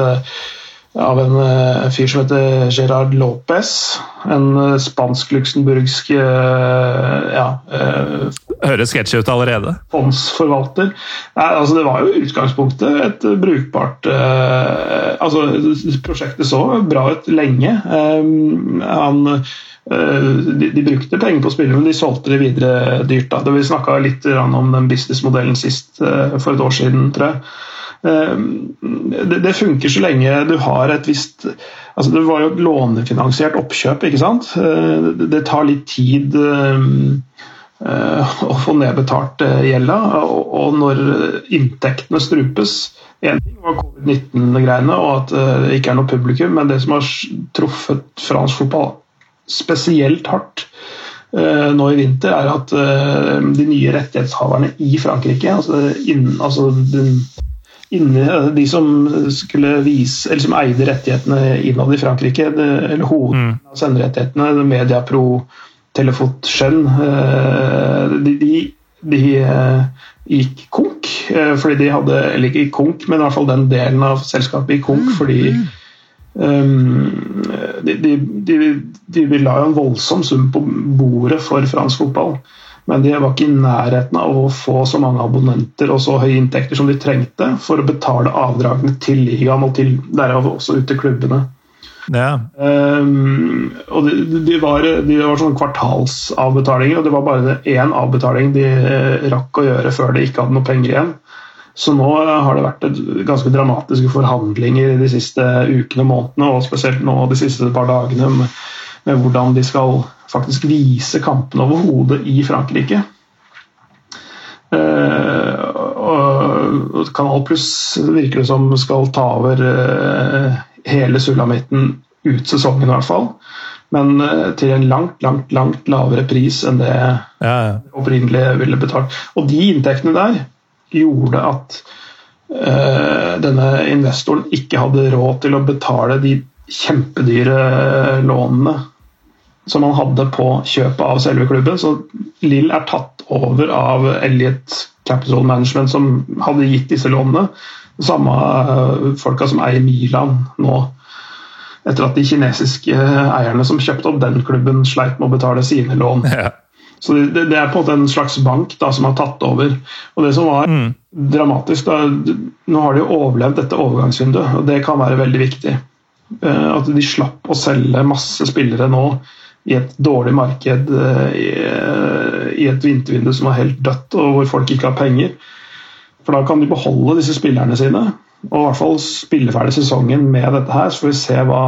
av en uh, fyr som heter Gerard Lopez. En uh, spansk-luxemburgsk uh, ja, Høres sketsjy ut allerede. Fondsforvalter. Nei, altså Det var jo i utgangspunktet et brukbart altså Prosjektet så bra ut lenge. han de, de, brukte penger på spillet, men de solgte det videre dyrt. Da. Vi snakka litt om den businessmodellen sist for et år siden, tror jeg. Ehm, det, funker så lenge du har et visst altså Det var jo et lånefinansiert oppkjøp, ikke sant. Eh, det tar litt tid eh, å få nedbetalt eh, gjelda, og når inntektene strupes Én ting var covid-19-greiene og at det ikke er noe publikum, men det som har truffet fransk fotball spesielt hardt nå i vinter, er at de nye rettighetshaverne i Frankrike, altså, inn, altså den inne, de som skulle vise, eller som eide rettighetene innad i Frankrike, det, eller hodet mm. av senderettighetene, Mediapro, Telefot, Skjønn, eh, de, de, de, eh, gikk konk. Eh, fordi de hadde Eller ikke konk, men i hvert fall den delen av selskapet gikk konk mm. fordi um, de, de, de, de la jo en voldsom sum på bordet for fransk fotball. Men de var ikke i nærheten av å få så mange abonnenter og så høye inntekter som de trengte for å betale avdragene til ligaen og til, derav også ut til klubbene. Ja. Um, og de, de, var, de var sånn kvartalsavbetalinger, og det var bare én avbetaling de eh, rakk å gjøre før de ikke hadde noe penger igjen. Så nå har det vært ganske dramatiske forhandlinger de siste ukene og månedene, og spesielt nå de siste par dagene, med, med hvordan de skal faktisk vise kampene over hodet i Frankrike. Uh, og Kanal Pluss virker det som skal ta over uh, hele sulamitten ut sesongen, i hvert fall. Men uh, til en langt, langt langt lavere pris enn det ja, ja. opprinnelig ville betalt. Og de inntektene der gjorde at denne investoren ikke hadde råd til å betale de kjempedyre lånene som han hadde på kjøpet av selve klubben. Så Lill er tatt over av Elliot Capital Management, som hadde gitt disse lånene. Samme eh, folka som eier Milan nå. Etter at de kinesiske eierne som kjøpte opp den klubben, sleit med å betale sine lån. Ja. Så det, det, er på en måte en slags bank da, som har tatt over. Og det som var mm. dramatisk da, Nå har de jo overlevd dette overgangsvinduet, og det kan være veldig viktig. Eh, at de slapp å selge masse spillere nå i et dårlig marked, eh, eh, i et vintervindu som er helt dødt, og hvor folk ikke har penger. For da kan de beholde disse spillerne sine. og i hvert fall spille ferdig sesongen med dette her, så får vi se hva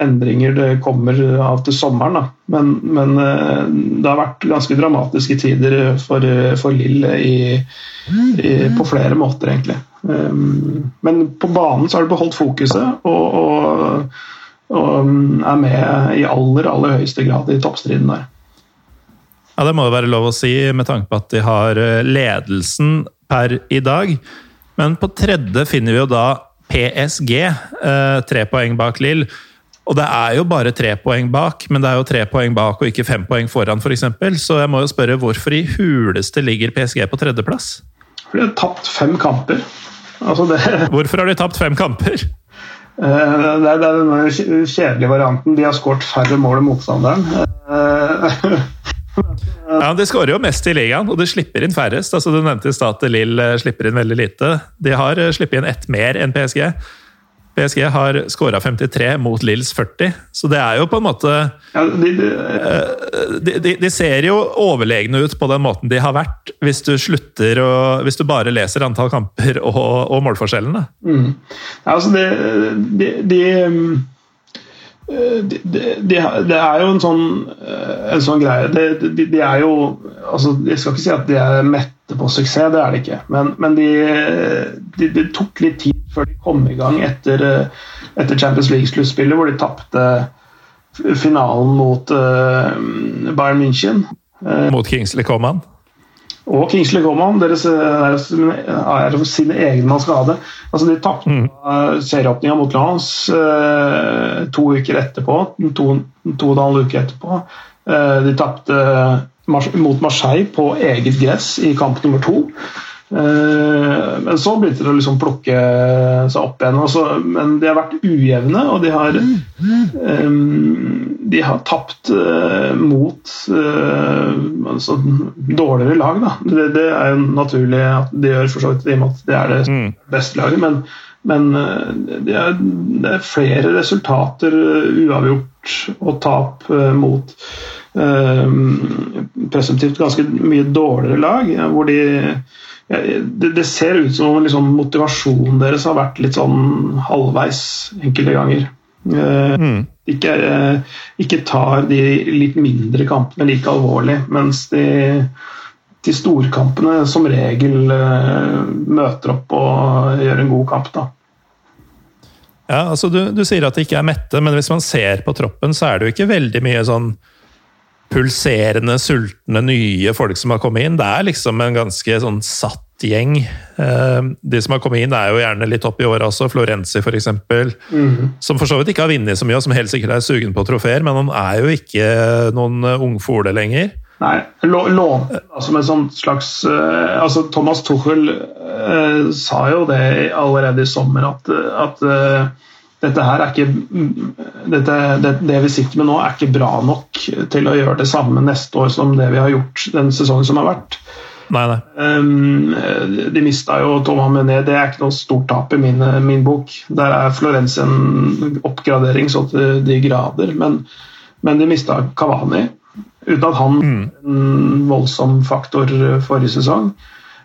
endringer det kommer av til sommeren. Men, men eh, det har vært ganske dramatiske tider for, for Lill på flere måter, egentlig. Men på banen så har de beholdt fokuset og, og, og er med i aller, aller høyeste grad i toppstriden der. Ja, Det må jo være lov å si, med tanke på at de har eh, ledelsen per i dag. Men på tredje finner vi jo da PSG, eh, tre poeng bak Lill. Og det er jo bare tre poeng bak, men det er jo tre poeng bak og ikke fem poeng foran, f.eks. For så jeg må jo spørre hvorfor i huleste ligger PSG på tredjeplass? For de har tapt fem kamper. Altså det... Hvorfor har de tapt fem kamper? Eh, det er den kjedelige varianten. De har skåret færre mål enn motstanderen. Eh, Ja, De skårer jo mest i ligaen, og de slipper inn færrest. Altså, du nevnte i stad at Lill eh, slipper inn veldig lite. De har sluppet inn ett mer enn PSG. PSG har skåra 53 mot Lills 40, så det er jo på en måte ja, de, eh, de, de, de, ser jo overlegne ut på den måten de har vært, hvis du slutter å, hvis du bare leser antall kamper og, og målforskjellene. Mm. Altså de, det, det, de, er jo en sånn, eh, en sånn greie de, er jo altså, Jeg skal ikke si at de er mette på suksess, det er de ikke. Men, men de, tok litt tid før de kom i gang etter, eh, etter Champions League-sluttspillet, hvor de tapte finalen mot uh, Bayern München. Mot Kingsley Coman? og Kingsley Coman deres, deres, er sin egen man skade. Altså, de tapte mm. serieåpninga mot Lance uh, to uker etterpå. To, to og en halv uke etterpå. Uh, de tapte mot Marseille på eget gress i kamp nummer to. Eh, men så begynte det å liksom plukke seg opp igjen. Også, men de har vært ujevne, og de har, de har tapt uh, mot altså, dårligere lag. Det, det, er jo naturlig at de gjør, for så vidt, i og med at det er det mm. beste laget. Men, men det, er, det, er, flere resultater uavgjort og tap mot presumptivt ganske mye dårligere lag, hvor de det, det, ser ut som om liksom, motivasjonen deres har vært litt sånn halvveis enkelte ganger. Eh, mm. Ikke, eh, ikke, tar de litt mindre kampene like alvorlig, mens de, de storkampene som regel eh, møter opp og gjør en god kamp. da. Ja, altså du, du, sier at det ikke er mette, men hvis man ser på troppen, så er det jo ikke veldig mye sånn pulserende, sultne, nye folk som har kommet inn. Det er liksom en ganske sånn satt gjeng. Eh, de som har kommet inn, er jo gjerne litt opp i åra også. Florenzi, f.eks. Mm. Som for så vidt ikke har vunnet så mye, og som helt sikkert er sugen på trofeer, men han er jo ikke noen ungfole lenger. Nei, lån som med sånn slags uh, altså Thomas Tuchel sa jo det allerede i sommer, at, at dette her er ikke dette, det, det, vi sitter med nå, er ikke bra nok til å gjøre det samme neste år som det vi har gjort den sesongen som har vært. Nei, nei. Um, de mista jo Thomas Mené, det er ikke noe stort tap i min, min bok. Der er Florence en oppgradering så til de grader, men, men de mista Kavani. Uten at han mm. en voldsom faktor forrige sesong.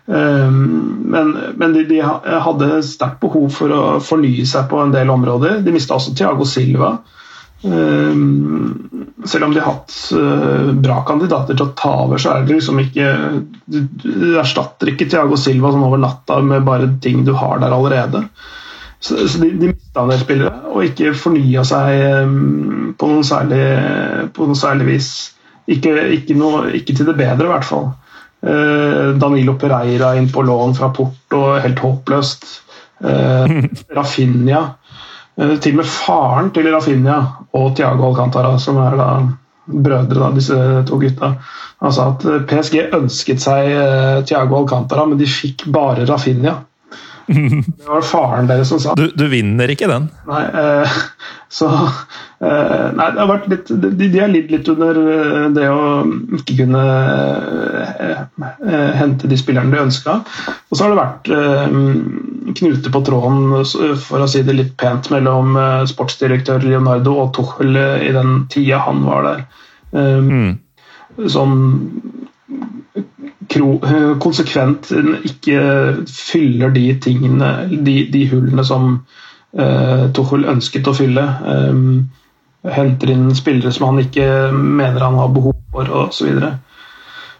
Ehm, men, men de, de, hadde sterkt behov for å fornye seg på en del områder. De mista også Thiago Silva. Ehm, selv om de har hatt eh, bra kandidater til å ta over, så er det liksom ikke Du erstatter ikke Thiago Silva sånn over natta med bare ting du har der allerede. Så, så de, de mista en del spillere og ikke fornya seg ehm, på noe særlig, på noe særlig vis. Ikke, ikke, noe, ikke til det bedre, i hvert fall. Eh, Danilo Pereira inn på lån fra Porto, helt håpløst. Eh, Rafinha. Eh, til og med faren til Rafinha og Tiago Alcantara, som er da brødre, da, disse to gutta, han sa at PSG ønsket seg Tiago Alcantara, men de fikk bare Rafinha. Det var faren deres som sa Du, du vinner ikke den? Nei, eh, så eh, Nei, det har vært litt De, de har lidd litt under eh, det å ikke kunne eh, hente de spillerne de ønska. Og så har det vært knute på tråden, for å si det litt pent, mellom sportsdirektør Leonardo og Tuchel i den tida han var der. Mm. Sånn konsekvent ikke fyller de tingene, de, de hullene som uh, Tuchel ønsket å fylle. Um, henter inn spillere som han ikke mener han har behov for, osv.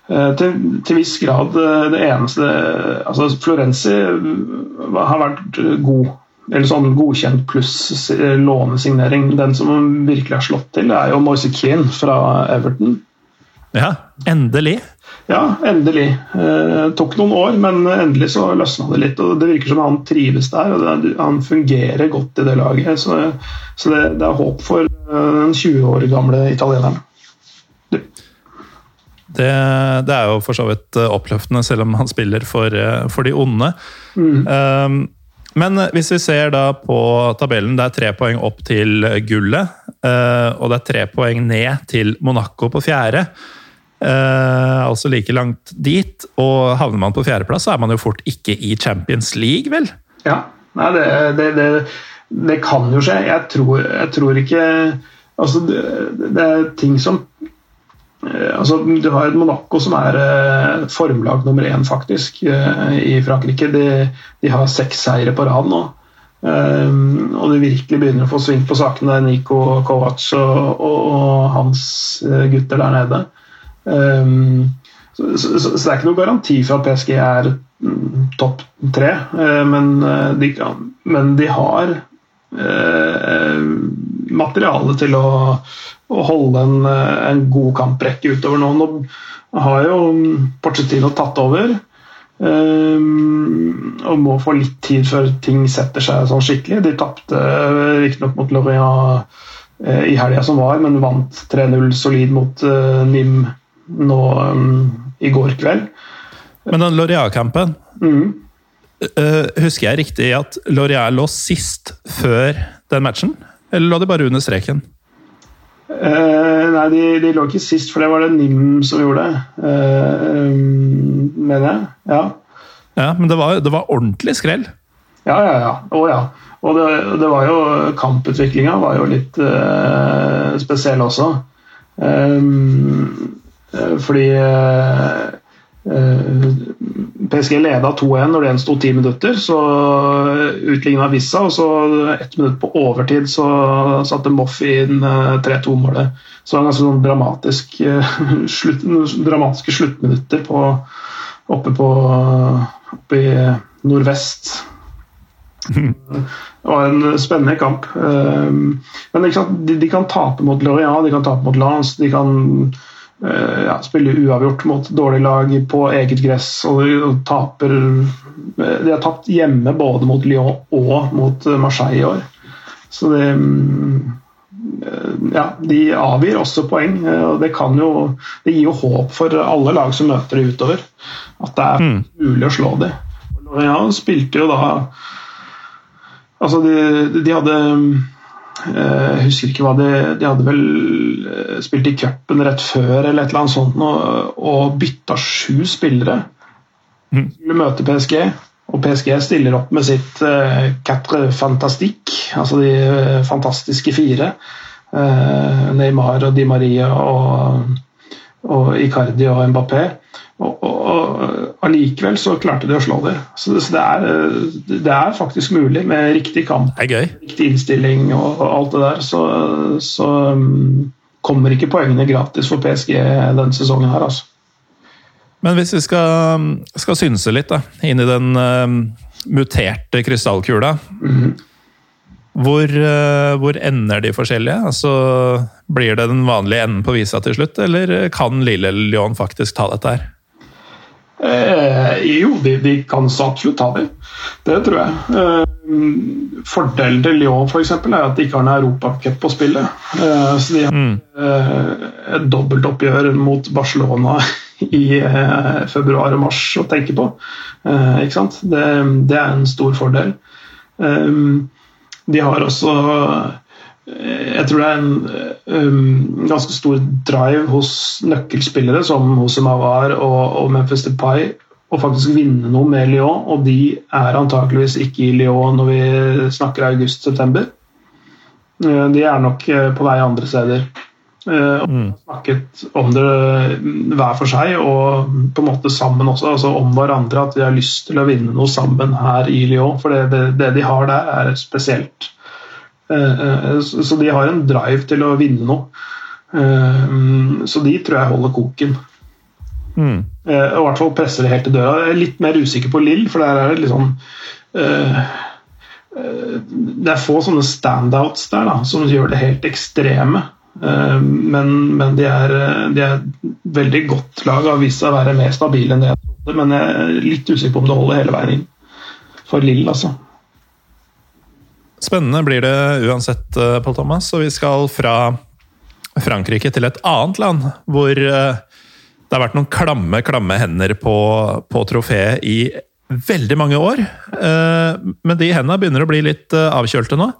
Uh, til, til viss grad det eneste altså Florenzi har vært god eller sånn godkjent pluss lånesignering. Den som virkelig har slått til, er jo Moise Keane fra Everton. Ja, endelig. Ja, endelig. Eh, tok noen år, men endelig så løsna det litt. og Det virker som han trives der, og det, han fungerer godt i det laget. Så, så det, det, er håp for eh, den 20 år gamle italieneren. Det, det, er jo for så vidt eh, oppløftende, selv om han spiller for, eh, for de onde. Mm. Um, men hvis vi ser da på tabellen, det er tre poeng opp til gullet. Og det er tre poeng ned til Monaco på fjerde. Uh, altså like langt dit. Og havner man på fjerdeplass, så er man jo fort ikke i Champions League, vel? Ja, Nei, det, det, det, det kan jo skje. Jeg tror, jeg tror ikke Altså, det, er ting som uh, altså, Du har et Monaco som er uh, formlag nummer én, faktisk, i Frankrike. De, de, har seks seire på rad nå. og det virkelig begynner å få sving på sakene. Nico Kovac og, og, og hans gutter der nede. Um, så, så, så, det er ikke noe garanti for at PSG er mm, topp tre, uh, men, uh, de, men, de, har uh, materiale til å, å holde en, en, god kamprekke utover nå. Nå har jo Porcetino tatt over. Um, og må få litt tid før ting setter seg sånn skikkelig. De tapte riktignok mot Lorient i helga som var, men vant 3-0 solid mot NIM nå um, i går kveld. Men den Loria-kampen mm. uh, Husker jeg riktig at Loria lå sist før den matchen? Eller lå de bare under streken? Uh, nei, de, de, lå ikke sist, for det var det NIM som gjorde det. Uh, um, mener jeg. Ja. ja men det var, det var ordentlig skrell? Ja, ja, ja. Å ja. Og det, det var jo Kamputviklinga var jo litt spesiell også. Um, Eh, fordi eh, eh, PSG leda 2-1 når det gjensto ti minutter, så utligna Vissa. Og så ett minutt på overtid så satte Moffi inn 3-2-målet. Så det var ganske sånn dramatisk, slutt, dramatiske sluttminutter på, oppe, på, oppe i nordvest. Det var en spennende kamp. Men de, de kan tape mot Lorient, de kan tape mot Lance, de kan Eh, ja, spiller uavgjort mot dårlig lag på eget gress og, og taper eh, De har tapt hjemme både mot Lyon og mot Marseille i år. Så det mm, eh, Ja, de avgir også poeng. og Det, kan jo, det gir jo håp for alle lag som møter de utover. At det er mm. mulig å slå de. Lorient spilte jo da Altså, de, de hadde Eh, jeg husker ikke hva de, de hadde vel eh, spilt i cupen rett før eller et eller annet sånt og, og bytta sju spillere. Mm. Skulle møte PSG, og PSG stiller opp med sitt uh, quatre fantastique, altså de uh, fantastiske fire. Uh, Neymar og Di Maria og, og Icardi og Mbappé. Og, og allikevel så klarte de å slå dem. Så, så det, er, det, er, faktisk mulig med riktig kamp, riktig innstilling og, og, alt det der. Så, så um, kommer ikke poengene gratis for PSG denne sesongen her, altså. Men hvis vi skal, skal synse litt da, inn i den uh, muterte krystallkula mm -hmm. hvor, uh, hvor, ender de forskjellige? Altså, blir det den vanlige enden på visa til slutt, eller kan lille Lyon faktisk ta dette her? Eh, jo, de, de, kan så absolutt ta dem. Det tror jeg. Eh, fordelen til Lyon for eksempel, er at de ikke har en europacup på spillet. Eh, så de har mm. eh, et dobbeltoppgjør mot Barcelona i eh, februar og mars å tenke på. Eh, ikke sant? Det, det, er en stor fordel. De har også jeg tror det er en um, ganske stor drive hos nøkkelspillere som hos Mawar og, og, Memphis Depay å faktisk vinne noe med Lyon, og de er antakeligvis ikke i Lyon når vi snakker august-september. Uh, de er nok uh, på vei andre steder. Eh, og Mm. snakket om det hver for seg og på en måte sammen også, altså om hverandre. At de har lyst til å vinne noe sammen her i Lyon. For det, det, det de har der, er spesielt. Eh, eh, Så de har en drive til å vinne noe. Eh, Så de tror jeg holder koken. Mm. I hvert fall presser det helt til døra. Jeg er litt mer usikker på Lill, for der er det liksom Det er få sånne standouts der da, som gjør det helt ekstreme. Men men de, er, de er veldig godt lag og har vist seg å være mer stabile enn det jeg trodde. Men jeg er litt usikker på om det holder hele veien inn. For Lill, altså. Spennende blir det uansett, Paul Pål Thomas. Og vi skal fra Frankrike til et annet land hvor eh, det har vært noen klamme, klamme hender på, på trofeet i veldig mange år. Eh, Men de hendene begynner å bli litt eh, avkjølte nå.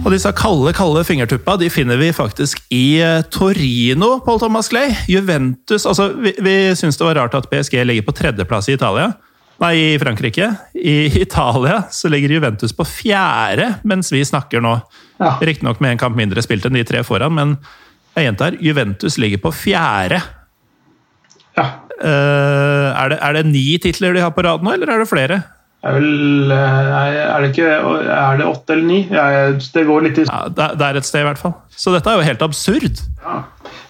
Og disse kalde, kalde fingertuppa de finner vi faktisk i eh, Torino, Paul Thomas Clay. Juventus altså Vi, vi syns det var rart at PSG ligger på tredjeplass i Italia. Nei, i Frankrike. I Italia så ligger Juventus på fjerde mens vi snakker nå. Ja. Riktignok med en kamp mindre spilt enn de tre foran, men jeg gjentar, Juventus ligger på fjerde. ja. Uh, er, det, er det ni titler de har på rad nå, eller er det flere? Er, vel, eh, er det ikke Er det åtte eller ni? Jeg, det går litt i Ja, det, er et sted, i hvert fall. Så dette er jo helt absurd.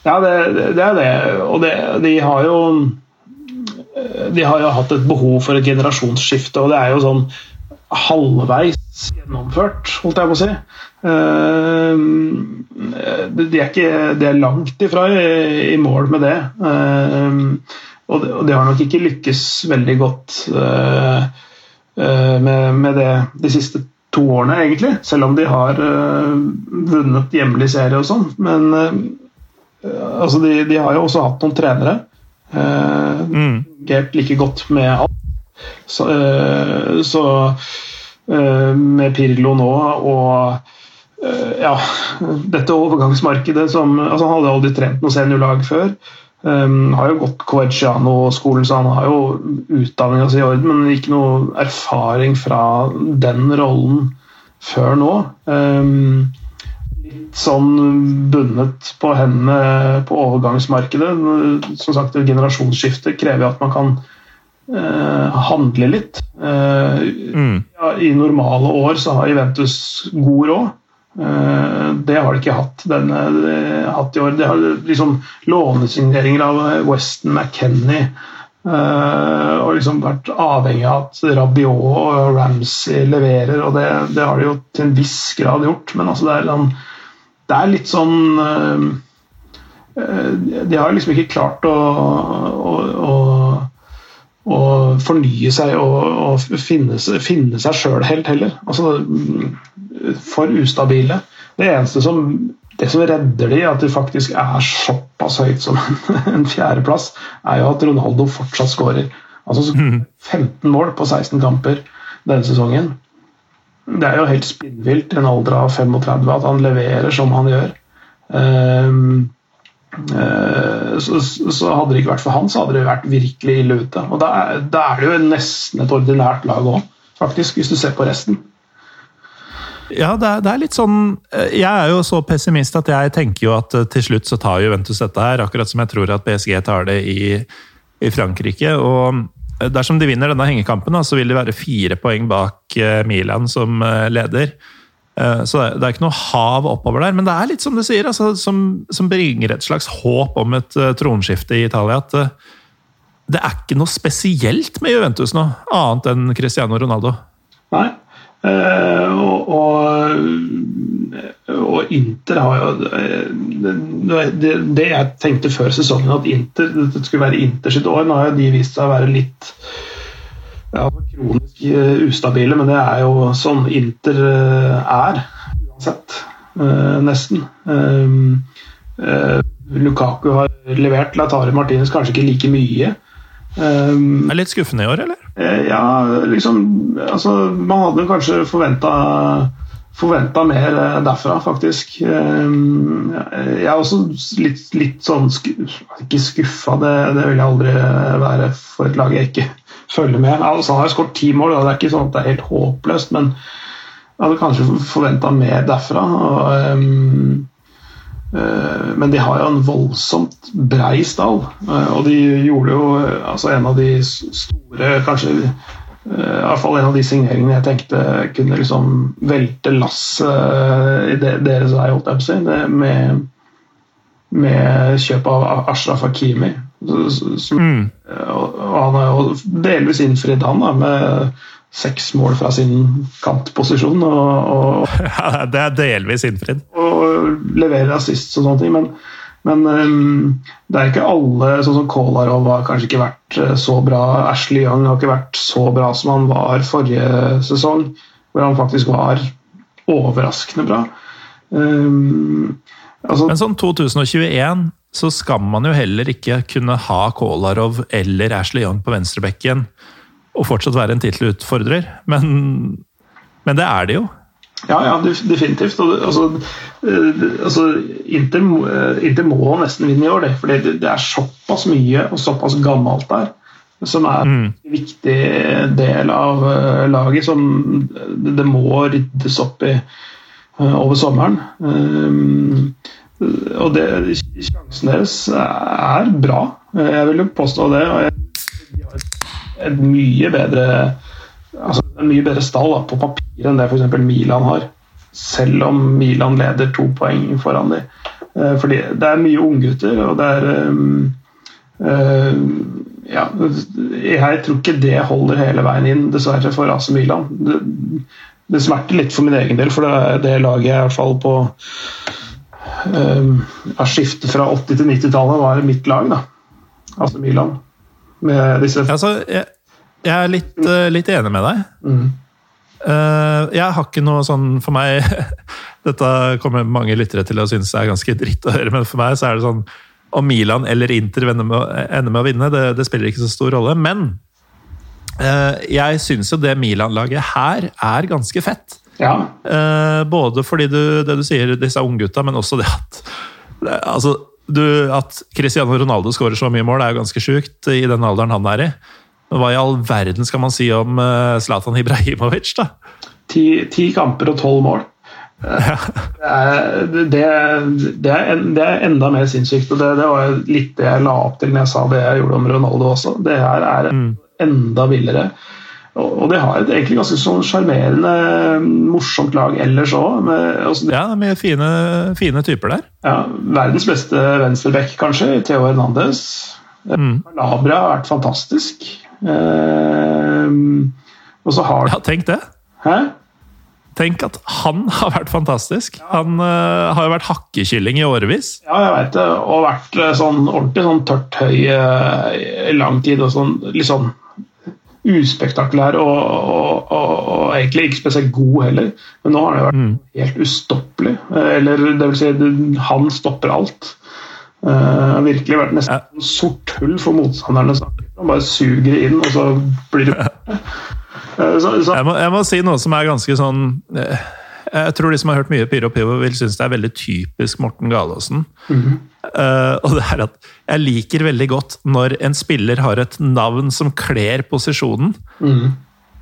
Ja, det, det er det. Og det, de har jo De har jo hatt et behov for et generasjonsskifte, og det er jo sånn halvveis gjennomført, holdt jeg på å si. Eh, De er, ikke, de er langt ifra i, mål med det. Eh, Og de, har nok ikke lykkes veldig godt eh, eh, med, det de siste to årene, egentlig. Selv om de har eh, vunnet hjemlig serie og sånn. Men altså de, de har jo også hatt noen trenere. Mm. Fungert like godt med alt. Så, øh, så øh, med Pirlo nå og øh, ja, dette overgangsmarkedet som altså Han hadde aldri trent noe seniorlag før. Um, har jo gått Coverciano-skolen, så han har jo utdanninga si i orden, men ikke noe erfaring fra den rollen før nå. Um, litt sånn bundet på hendene på overgangsmarkedet. Som sagt, et generasjonsskifte krever at man kan eh, handle litt. Eh, Mm. ja, I normale år så har Juventus god råd. Eh, det har de ikke hatt, denne, de, hatt i år. Det har liksom lånesigneringer av Weston McKenny. Uh, og liksom vært avhengig av at Rabiot og Ramsey leverer, og det, det har de jo til en viss grad gjort. Men altså det, er, sånn- det er litt sånn eh, eh, De har liksom ikke klart å, å, å å fornye seg og, finne, finne seg sjøl helt heller. Altså, for ustabile. Det eneste som, det som redder de, at de faktisk er såpass høyt som en, en fjerdeplass, er jo at Ronaldo fortsatt skårer. Altså 15 mål på 16 kamper denne sesongen. Det er jo helt spinnvilt i en alder av 35 at han leverer som han gjør. Um, uh, så, så hadde det ikke vært for han, så hadde det vært virkelig ille ute. Og da er, da er det jo nesten et ordinært lag òg, faktisk, hvis du ser på resten. Ja, det er, det er litt sånn eh, Jeg er jo så pessimist at jeg tenker jo at eh, til slutt så tar Juventus dette her, akkurat som jeg tror at PSG tar det i, i Frankrike. Og dersom de vinner denne hengekampen, så vil de være fire poeng bak eh, Milan som eh, leder. Eh, Så det er- ikke noe hav oppover der, men det er litt som du sier, altså, som, som bringer et slags håp om et tronskifte i Italia. At det er ikke noe spesielt med Juventus nå, annet enn Cristiano Ronaldo. Nei. Eh, og, og, og Inter har jo eh, det, det, jeg tenkte før sesongen, at Inter, det skulle være Inter sitt år. Nå har jo de vist seg å være litt ja, kronisk eh, ustabile, men det er jo sånn Inter er uansett. nesten. Lukaku har levert, Latari Martinez kanskje ikke like mye. Um, Er det litt skuffende i år, eller? Eh, Ja, liksom altså, Man hadde kanskje forventa Forventa mer eh, derfra, faktisk. Eh, Jeg er også litt, litt sånn Ikke skuffa, det, det vil jeg aldri være for et lag jeg ikke følger med. Altså, han har skåret ti mål, og det er ikke sånn at det er helt håpløst, men Jeg hadde kanskje forventa mer derfra. Og, um, men de har jo en voldsomt brei stall. Uh, og de gjorde jo altså en av de store Kanskje i hvert fall en av de signeringene jeg tenkte kunne liksom velte lasset i deres vei, holdt jeg på å si, med, med kjøp av Ashraf Hakimi. Som, mm. Og han har jo delvis innfridd, han, da, med seks mål fra sin kantposisjon. Og, og, ja, det er delvis innfridd. Og leverer assist og sånne ting. Men, men um, det er ikke alle, sånn som Kolarov har kanskje ikke vært eh, så bra. Ashley Young har ikke vært så bra som han var forrige sesong, hvor han faktisk var overraskende bra. Um, altså, men sånn 2021 så skal man jo heller ikke kunne ha Kolarov eller Ashley Young på venstrebekken og fortsatt være en tittelutfordrer. Men, men det er det jo. Ja, ja, definitivt. Altså, eh, altså, Inter, eh, Inter, må nesten vinne i år, det. For det, er såpass mye og såpass gammelt der. Som er en mm. viktig del av eh, laget som det må ryddes opp i over sommeren. Og det, sjansen deres er bra. Jeg vil jo påstå det. og jeg et mye bedre altså en mye bedre stall da, på papir enn det f.eks. Milan har. Selv om Milan leder to poeng foran dem. Eh, fordi det er mye unggutter, og det er um, uh, ja, Jeg tror ikke det holder hele veien inn, dessverre, for AC Milan. Det, det smerter litt for min egen del, for det det laget jeg i hvert fall på um, skiftet fra 80- til 90-tallet, var mitt lag, da. AC Milan med disse altså, jeg, jeg, er litt, uh, litt, enig med deg. Mm. Uh, jeg har ikke noe sånn For meg Dette kommer mange lyttere til å synes er ganske dritt å høre, men for meg så er det sånn om Milan eller Inter ender med, ender med å vinne, det, det, spiller ikke så stor rolle. Men uh, jeg syns jo det Milan-laget her er ganske fett. Ja. både fordi du, det du sier, disse unggutta, men også det at altså, du, at Cristiano Ronaldo skårer så mye mål, er jo ganske sjukt i den alderen han er i. Hva i all verden skal man si om eh, Zlatan Ibrahimovic, da? Ti, ti kamper og tolv mål. Ja. Det, det, det, er, det, er, enda mer sinnssykt. og det, det, var litt det jeg la opp til når jeg sa det jeg gjorde om Ronaldo også. Det her er mm. enda villere. Og de har et egentlig ganske sånn sjarmerende, morsomt lag ellers òg. Altså, ja, mye fine, fine, typer der. Ja, Verdens beste venstreback, kanskje, Theo Hernandez. Mm. Labra har vært fantastisk. Eh, og så har Ja, tenk det! Hæ? Tenk at han har vært fantastisk. Han uh, har jo vært hakkekylling i årevis. Ja, jeg veit det. Og vært eh, sånn ordentlig sånn tørt høy i lang tid. og sånn, litt sånn uspektakulær og, og, og, og, egentlig ikke spesielt god heller. Men nå har han jo vært mm. helt ustoppelig. Eller det vil si, han stopper alt. Uh, virkelig vært nesten ja. sort hull for motstanderne. Han bare suger inn, og så blir det uh, så, så. Jeg, må, jeg, må, si noe som er ganske sånn uh, jeg tror de som har hørt mye Pyro Pivo, vil synes det er veldig typisk Morten Galaasen. Mm -hmm. uh, og det er at jeg liker veldig godt når en spiller har et navn som kler posisjonen. Mm -hmm.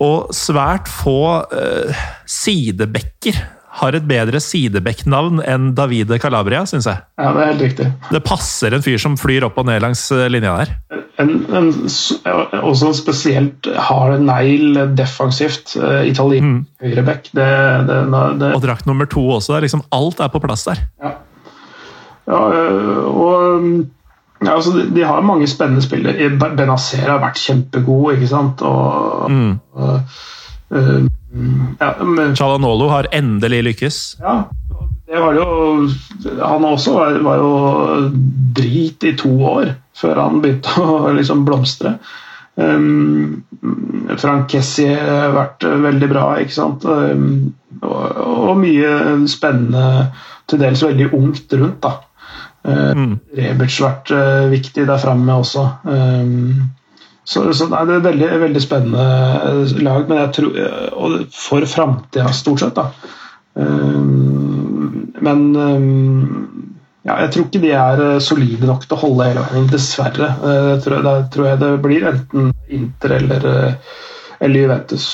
Og svært få uh, sidebekker har et bedre sidebekknavn enn Davide Calabria, syns jeg. Ja, Det er helt riktig. Det passer en fyr som flyr opp og ned langs eh, linja der en, en, også spesielt hard negl defensivt. Uh, Italien mm. høyrebekk. Det, det, det, og drakt nummer to også. Der. Liksom alt er på plass der. Ja, ja eh, og ja, altså, de, de, har mange spennende spillere. Benazer har vært kjempegod, ikke sant. Og, mm. og uh, ja, men, Chalanolo har endelig lykkes. Ja, det var jo Han også var, var jo drit i to år før han begynte å liksom blomstre. Um, Frank Kessie har vært veldig bra, ikke sant. Um, og, og, mye spennende, til dels veldig ungt rundt. da. Uh, mm. Reberts har vært uh, viktig der framme også. Um, så, så nei, det er et veldig, veldig spennende lag, men jeg tror, og for framtida stort sett. da. Um, men ja, jeg tror ikke de er eh, solide nok til å holde hele veien, dessverre. Eh, det tror, jeg, tror jeg det blir enten Inter eller, eh, eller Juventus.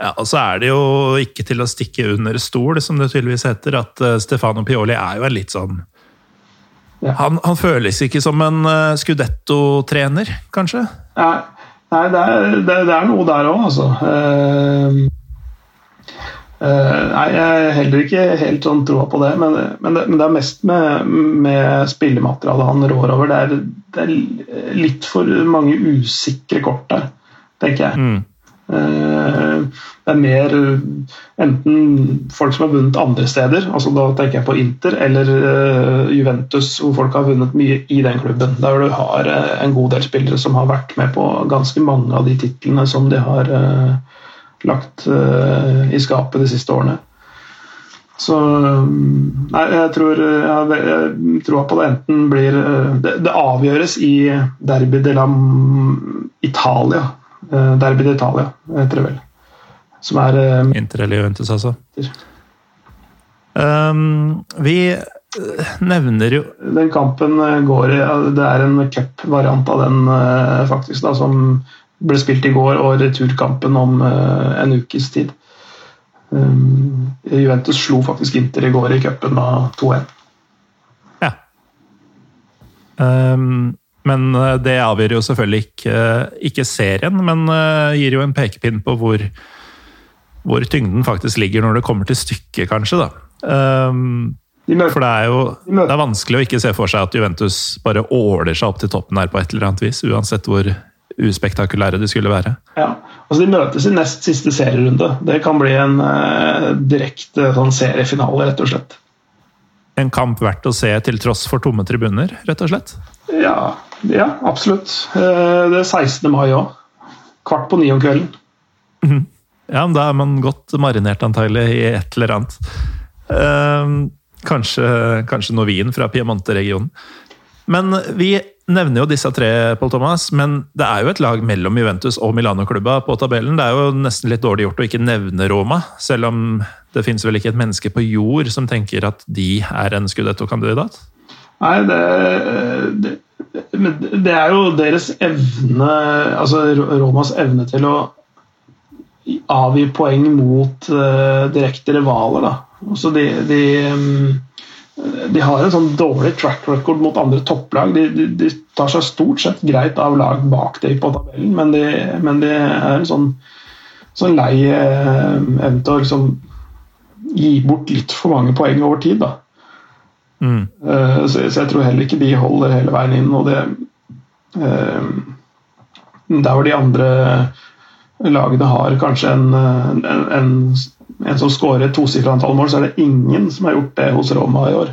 Ja, og så er det jo ikke til å stikke under stol, som det tydeligvis heter, at eh, Stefano Pioli er jo en litt sånn Ja. han, han føles ikke som en uh, Scudetto-trener, kanskje? Nei, nei det, er, det, det er noe der òg, altså. Uh, uh, nei, jeg har heller ikke helt sånn troa på det men, men det, men det er mest med, med spillematerialet han rår over. Det er, det er litt for mange usikre kort der, tenker jeg. Mm. Eh, Det er mer eh, enten folk som har vunnet andre steder, altså da tenker jeg på Inter, eller eh, Juventus, hvor folk har vunnet mye i den klubben. Der du har eh, en god del spillere som har vært med på ganske mange av de titlene som de har eh, lagt eh, i skapet de siste årene. Så Nei, jeg tror, jeg, tror på det enten blir eh, Det, det avgjøres i Derby de la Italia. Eh, Derby d'Italia, heter det vel. Som er eh, Inter eller Juventus, altså. Um, vi eh, nevner jo Den kampen går i Det er en cupvariant av den, faktisk, da, som ble spilt i går, og returkampen om en ukes tid. Um, Juventus slo faktisk Inter i går i cupen av 2-1. Ja. Um, men eh, det avgjør jo selvfølgelig ikke, ikke serien, men eh, gir jo en pekepinn på hvor, hvor tyngden faktisk ligger når det kommer til stykket, kanskje. da. De for det er jo De det er vanskelig å ikke se for seg at Juventus bare åler seg opp til toppen her på et eller annet vis, uansett hvor uspektakulære de skulle være. ja, altså de møtes i nest siste serierunde. Det kan bli en eh, direkte sånn seriefinale, rett og slett. En kamp verdt å se til tross for tomme tribuner, rett og slett. Ja, ja absolutt. Eh, det er 16. mai òg. Kvart på ni om kvelden. Ja, men da er man godt marinert antagelig i et eller annet. Ehm, kanskje, kanskje noe vin fra Piemonte-regionen. Men vi nevner jo disse tre, Paul Thomas, men det er jo et lag mellom Juventus og Milano-klubba på tabellen. Det er jo nesten litt dårlig gjort å ikke nevne Roma, selv om det finnes vel ikke et menneske på jord som tenker at de er en Scudetto-kandidat? Nei, det, det, det er jo deres evne Altså Romas evne til å avgi poeng mot uh, direkte rivaler. Da. Altså de, de, mm, de har en sånn dårlig track record mot andre topplag. De, de, de tar seg stort sett greit av lag bak dem på tabellen, men de, men er en sånn, sånn lei eh, evne til å liksom gi bort litt for mange poeng over tid. da. Mm. Eh, Så, så jeg tror heller ikke de holder hele veien inn. Og det eh, Der hvor de andre lagene har kanskje en, en, en, en som skårer et tosifra antall mål, så er det ingen som har gjort det hos Roma i år.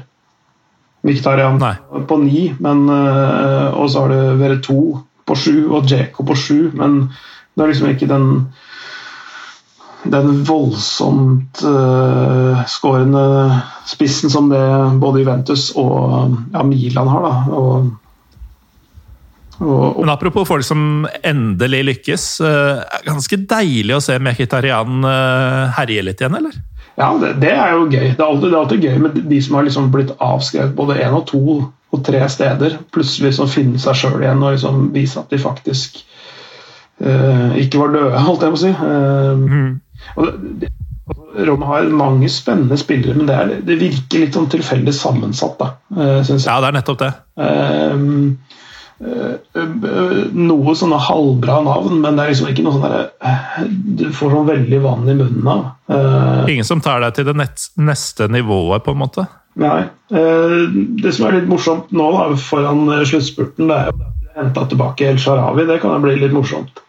Viktarian på ni, men, eh, og så har det vært to på sju og Djeko på sju, men det er liksom ikke den den voldsomt uh, skårende spissen som det både Juventus og ja, Milan har. Da. Og, og, og Men apropos folk som endelig lykkes. Uh, ganske deilig å se Mkhitarian uh, herje litt igjen, eller? ja, det, det er jo gøy. Det er, alltid, det er alltid gøy med de som har liksom blitt avskrevet både én og to og tre steder. Plutselig liksom finne seg sjøl igjen og liksom vise at de faktisk uh, ikke var døde, holdt jeg på å si. Uh, og det, Roma har mange spennende spillere, men det, er, det virker litt sånn tilfeldig sammensatt, da, uh, syns jeg. Ja, det er nettopp det. Eh, eh, noe sånne halvbra navn, men det er liksom ikke noe sånn derre eh, Du får sånn veldig vann i munnen av. Eh, Ingen som tar deg til det neste nivået, på en måte. nei. Eh, det som er litt morsomt nå, da, foran eh, sluttspurten, det er jo at de henta tilbake El Sharawi. Det kan jo bli litt morsomt.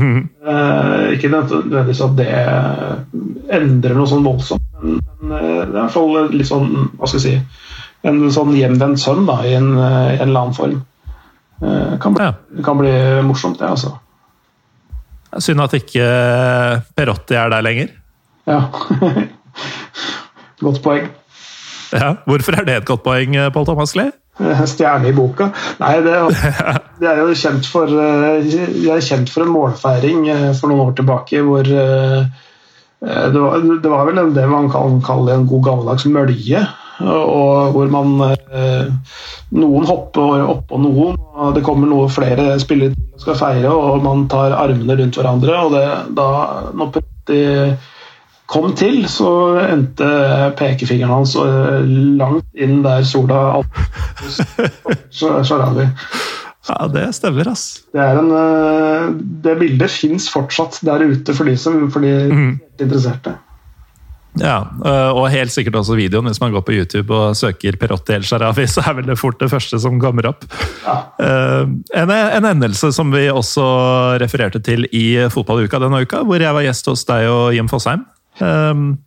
Eh, ikke nødvendigvis at det endrer noe sånn voldsomt, men, men eh, det er i hvert fall litt sånn Hva skal jeg si En sånn hjemvendt sønn da, i en, eh, i en eller annen form. Uh, kan bli, Ja. Kan bli morsomt, det, altså. Synd at ikke Perotti er der lenger. Ja. Godt poeng. Ja, Hvorfor er det et godt poeng, Pål Thomas Lie? Stjerne i boka. Nei, det, det er jo kjent for eh, Jeg er kjent for en målfeiring eh, for noen år tilbake hvor eh, det var, det var vel det man kan kalle en god gammeldags mølje. Og hvor man eh, Noen hopper oppå noen, og det kommer noe flere spillere til og skal feire, og man tar armene rundt hverandre. og det, da, Når Petti alltid kom til, så endte pekefingeren hans eh, langt inn der sola Sharawi. Ja, det stemmer, ass. Det, er en, eh, det bildet fins fortsatt der ute for de som for de Mm. interesserte. Ja, øh, og helt sikkert også videoen. Hvis man går på YouTube og søker Perotti El Sharawi, så er vel det fort det første som kommer opp. Ja. En, en endelse som vi også refererte til i fotballuka denne uka, hvor jeg var gjest hos deg og Jim Fosheim. Um,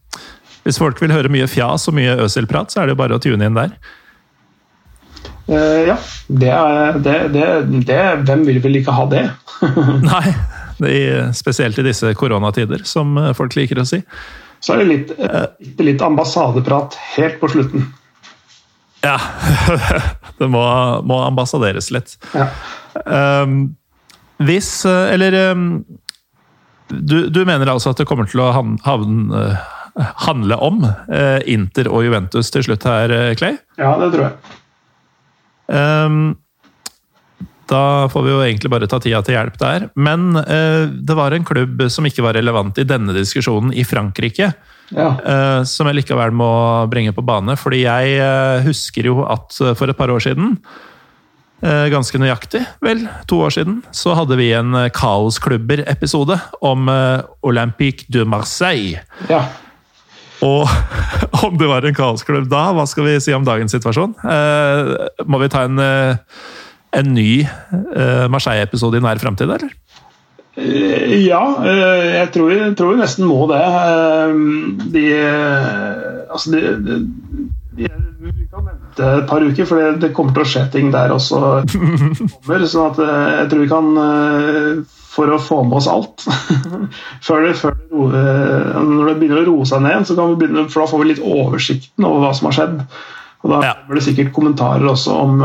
hvis folk vil høre mye fjas og mye Øsil-prat, så er det jo bare å tune inn der. Uh, ja. Det er, det, det, det, hvem vil vel ikke ha det? Nei, det spesielt i disse koronatider, som folk liker å si. Så er det litt, litt, litt ambassadeprat helt på slutten. Ja. Det må, må ambassaderes litt. Ja. Um, hvis Eller um, du, du, mener altså at det kommer til å han, havne, handle om eh, Inter og Juventus til slutt her, Clay? Ja, det tror jeg. Um, da får vi jo egentlig bare ta tida til hjelp der. Men uh, det var en klubb som ikke var relevant i denne diskusjonen i Frankrike. Ja. Uh, som jeg likevel må bringe på bane. Fordi jeg uh, husker jo at for et par år siden, ganske nøyaktig, vel, to år siden, så hadde vi en Kaosklubber-episode om Olympique de Marseille. Ja. Og om det var en kaosklubb da, hva skal vi si om dagens situasjon? må vi ta en en ny Marseille-episode i nær framtid, eller? Ja, jeg tror, vi nesten må det. de Altså, de, Vi kan vente et par uker, for det, det, kommer til å skje ting der også. Kommer, så at, jeg tror vi kan For å få med oss alt før det, før det Når det begynner å roe seg ned, så kan vi begynne, for da får vi litt oversikten over hva som har skjedd. Og Da ja. blir det sikkert kommentarer også om,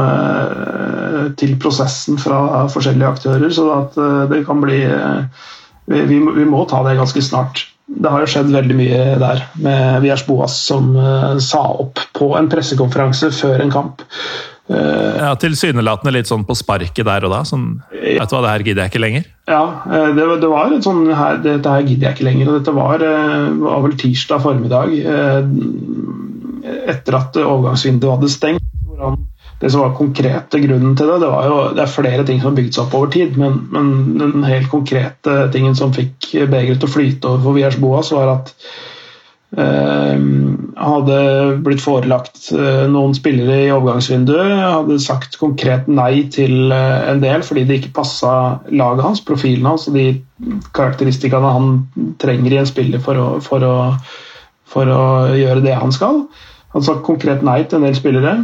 til prosessen fra forskjellige aktører, så at det kan bli vi, vi, vi, må ta det ganske snart. Det har jo skjedd veldig mye der med Viers Boas som sa opp på en pressekonferanse før en kamp. ja, Tilsynelatende litt sånn på sparket der og da? Sånn, vet du hva, det her gidder jeg ikke lenger? Ja, det, det var et sånn her, dette her gidder jeg ikke lenger. og Dette var, var vel tirsdag formiddag etter at overgangsvinduet hadde stengt. Det som var konkrete grunnen til det, det jo det er flere ting som har bygd seg opp over tid, men, men, den helt konkrete tingen som fikk begeret til å flyte over for Viers Boas, var at eh, hadde blitt forelagt eh, noen spillere i overgangsvinduet, hadde sagt konkret nei til eh, en del fordi det ikke passa laget hans, profilen hans og de karakteristikkene han trenger i en spiller for å, for å, for å gjøre det han skal. Han sa konkret nei til en del spillere.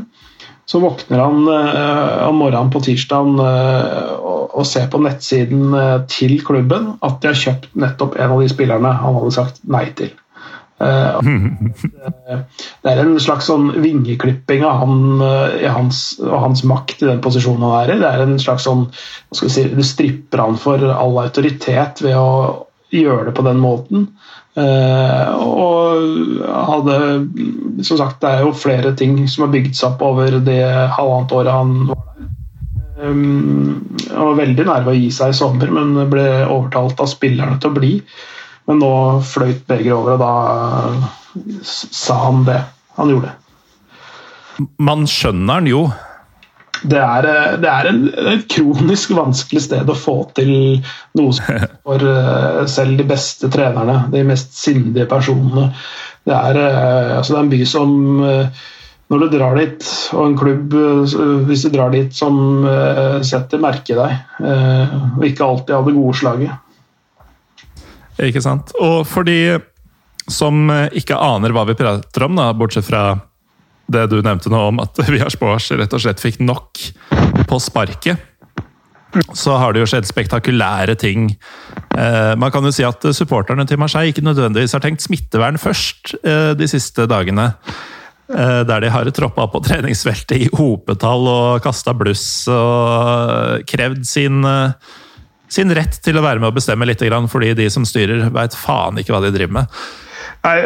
Så våkner han uh, om morgenen på tirsdag uh, og, og, ser på nettsiden uh, til klubben at de har kjøpt nettopp en av de spillerne han hadde sagt nei til. det er en slags sånn vingeklipping av han, hans, og hans makt i den posisjonen han er i. Det er en slags sånn, si, Du stripper han for all autoritet ved å gjøre det på den måten. Uh, og hadde Som sagt, det er jo flere ting som har bygd seg opp over det halvannet året han var der. Um, han var veldig nær ved å gi seg i sommer, men ble overtalt av spillerne til å bli. Men nå fløyt begeret over, og da sa han det. Han gjorde det. Man skjønner han jo det er, det er en, et kronisk vanskelig sted å få til noe for selv de beste trenerne, de mest sindige personene. Det er, altså det er en by som når du drar dit, og en klubb hvis du drar dit som setter merke i deg, og ikke alltid har det gode slaget. Ikke sant. Og for de som ikke aner hva vi prater om, da, bortsett fra det du nevnte nå om at Vias Boas rett og slett fikk nok på sparket, så har det jo skjedd spektakulære ting. Eh, man kan jo si at supporterne til Marseille ikke nødvendigvis har tenkt smittevern først eh, de siste dagene. Eh, der de har troppa på treningsfeltet i hopetall og kasta bluss og krevd sin, sin rett til å være med å bestemme litt, fordi de som styrer, veit faen ikke hva de driver med. Nei,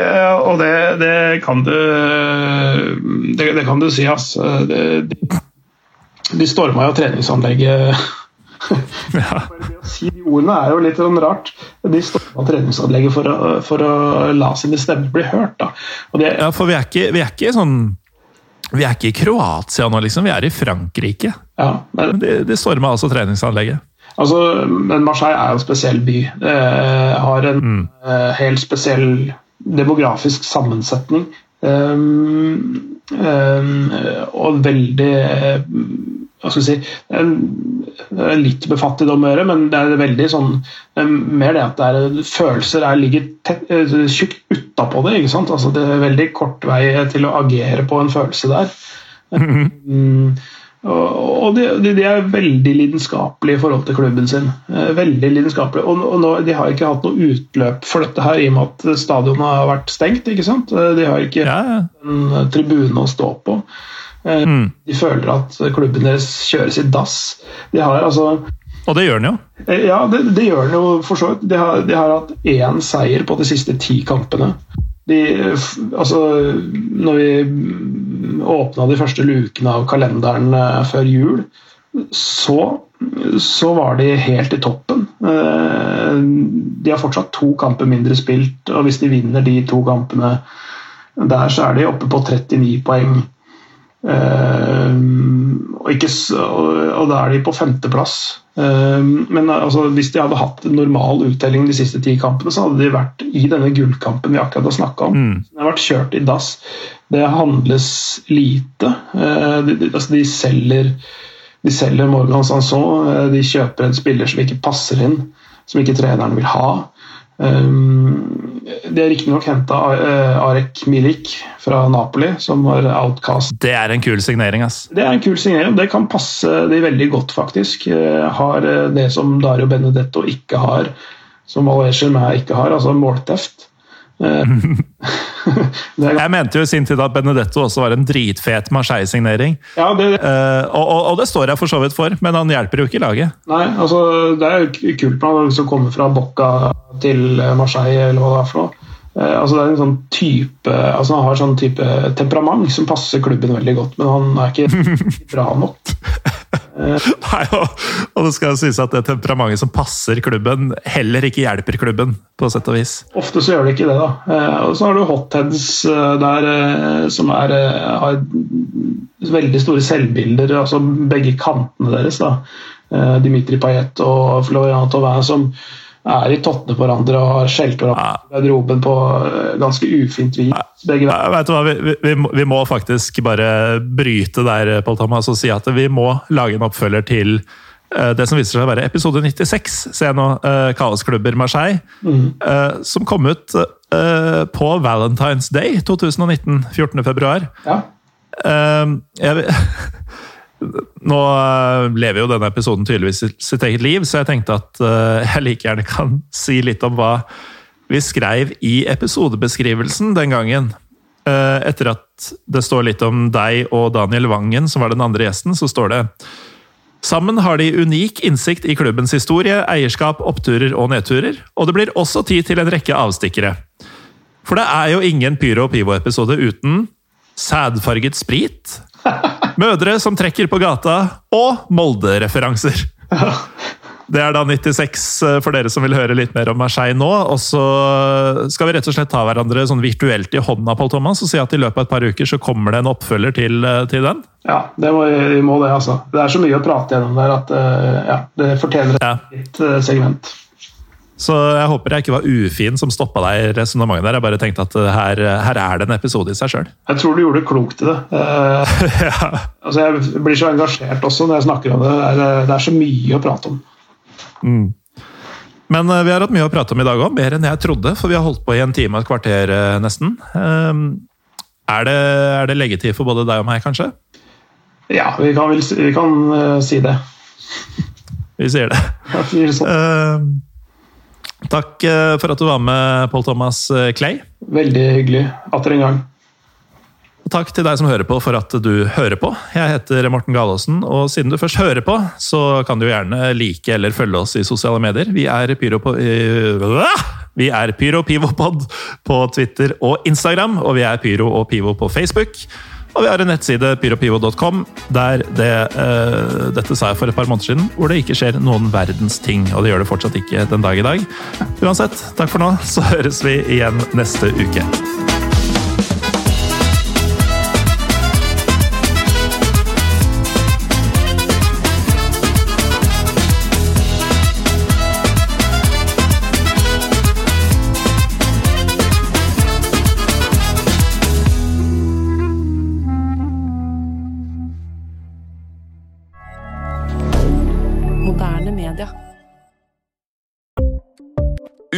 og det, det kan du det, det, kan du si, ass. De, de storma jo treningsanlegget Ja. Det si de ordene er jo litt sånn rart. De storma treningsanlegget for å, for å la sine stemmer bli hørt. Det, Ja, for vi er ikke, vi er ikke sånn Vi er ikke i Kroatia nå, liksom. Vi er i Frankrike. ja, men, Men De, de storma altså treningsanlegget. altså, men Marseille er jo en spesiell by. Eh, har en eh, helt spesiell demografisk sammensetning. Um, um, og veldig hva skal vi si en, Litt med fattigdom å gjøre, men det er veldig sånn um, Mer det at det er, følelser er, ligger tett, eh, tjukt utapå det. ikke sant? Altså, det er veldig kort vei til å agere på en følelse der. Mm, og og de, de, er veldig lidenskapelige i forhold til klubben sin. Eh, Veldig lidenskapelige. Og, og nå, de har ikke hatt noe utløp for dette her, i og med at stadionet har vært stengt. ikke sant? Eh, De har ikke Ja, ja. en tribune å stå på. Mm. De føler at klubben deres kjøres i dass. De har altså Og det gjør den jo. Eh, Ja, det, det gjør den jo for så vidt. De har, de har hatt én seier på de siste ti kampene. De, altså, når vi åpna de første lukene av kalenderen eh, før jul, så, så var de helt i toppen. Eh, De har fortsatt to kamper mindre spilt, og hvis de vinner de to kampene der, så er de oppe på 39 poeng. Eh, og, ikke, og, da er de på femteplass. Eh, men altså, hvis de hadde hatt en normal uttelling de siste ti kampene, så hadde de vært i denne gullkampen vi akkurat har snakka om. De har vært kjørt i dass. Det handles lite. Eh, de, de, altså, de selger de selger Morgan Sanson, eh, de kjøper en spiller som ikke passer inn, som ikke treneren vil ha. Um, de har riktignok henta Arek Milik fra Napoli, som var outcast. Det er en kul signering, ass. Det er en kul signering. Det kan passe de veldig godt, faktisk. Eh, Har eh, det som Dario Benedetto ikke har, som Valais Germain ikke har, altså målteft. Det Jeg mente jo i sin tid at Benedetto også var en dritfet Marseille-signering. ja, det, Eh, og, og, og det står jeg for så vidt for, men han hjelper jo ikke laget. Nei, altså det er jo kult med han som kommer fra Bocca til eh, Marseille, eller hva det er for noe. Uh, altså det er en sånn type altså Han har sånn type temperament som passer klubben veldig godt, men han er ikke bra nok. Nei, og, og det skal sies at det temperamentet som passer klubben, heller ikke hjelper klubben, på sett og vis. Ofte så gjør det ikke det, da. Eh, og så har du hotheads eh, der eh, som er, har veldig store selvbilder, altså begge kantene deres. da. Dimitri Payet og Florian Tauvin som er i tottene på hverandre og har skjelt hverandre i garderoben på eh, ganske ufint vis. Begge hva, vi, vi, vi, må, faktisk bare bryte der, Paul Thomas, og si at vi må lage en oppfølger til eh, det som viser seg å være episode 96, se nå, uh, Kaosklubber Marseille, eh, som kom ut eh, på Valentine's Day 2019, 14. februar. ja. Eh, jeg, nå eh, lever jo denne episoden tydeligvis sitt eget liv, så jeg tenkte at eh, jeg like gjerne kan si litt om hva vi skrev i episodebeskrivelsen den gangen. Eh, Etter at det står litt om deg og Daniel Wangen, som var den andre gjesten, så står det Sammen har de unik innsikt i klubbens historie, eierskap, oppturer og nedturer, og det blir også tid til en rekke avstikkere. For det er jo ingen Pyro og Pivo-episode uten sædfarget sprit, mødre som trekker på gata, og Molde-referanser. Det er da 96 for dere som vil høre litt mer om Marseille nå. Og så skal vi rett og slett ta hverandre sånn virtuelt i hånda Paul Thomas, og si at i løpet av et par uker så kommer det en oppfølger til, til den. ja, det må, vi må det, altså. Det er så mye å prate gjennom der at eh, ja, det fortjener et ja. segment. Så jeg håper jeg ikke var ufin som stoppa deg i resonnementet der. Jeg bare tenkte at her, her er det en episode i seg sjøl. Jeg tror du gjorde klokt i det. Eh, ja. altså jeg blir så engasjert også når jeg snakker om det. Det er, det er så mye å prate om. Men eh, vi har hatt mye å prate om i dag òg, mer enn jeg trodde. For vi har holdt på i en time og et kvarter eh, nesten. Ehm, Er det, er det leggetid for både deg og meg, kanskje? Ja, vi kan, vi kan eh, si det. Vi sier det. Ja, sier sånn. Takk eh, for at du var med, Pål Thomas eh, Clay. Veldig hyggelig atter en gang. Takk til deg som hører på for at du hører på. Jeg heter Morten Galaasen, og siden du først hører på, så kan du gjerne like eller følge oss i sosiale medier. Vi er Pyro på Vi er Pyro Pivopod på Twitter og Instagram, og vi er Pyro og Pivo på Facebook. Og vi har en nettside, pyropivo.com, der det uh, Dette sa jeg for et par måneder siden, hvor det ikke skjer noen verdens ting. Og det gjør det fortsatt ikke den dag i dag. Uansett, takk for nå, så høres vi igjen neste uke.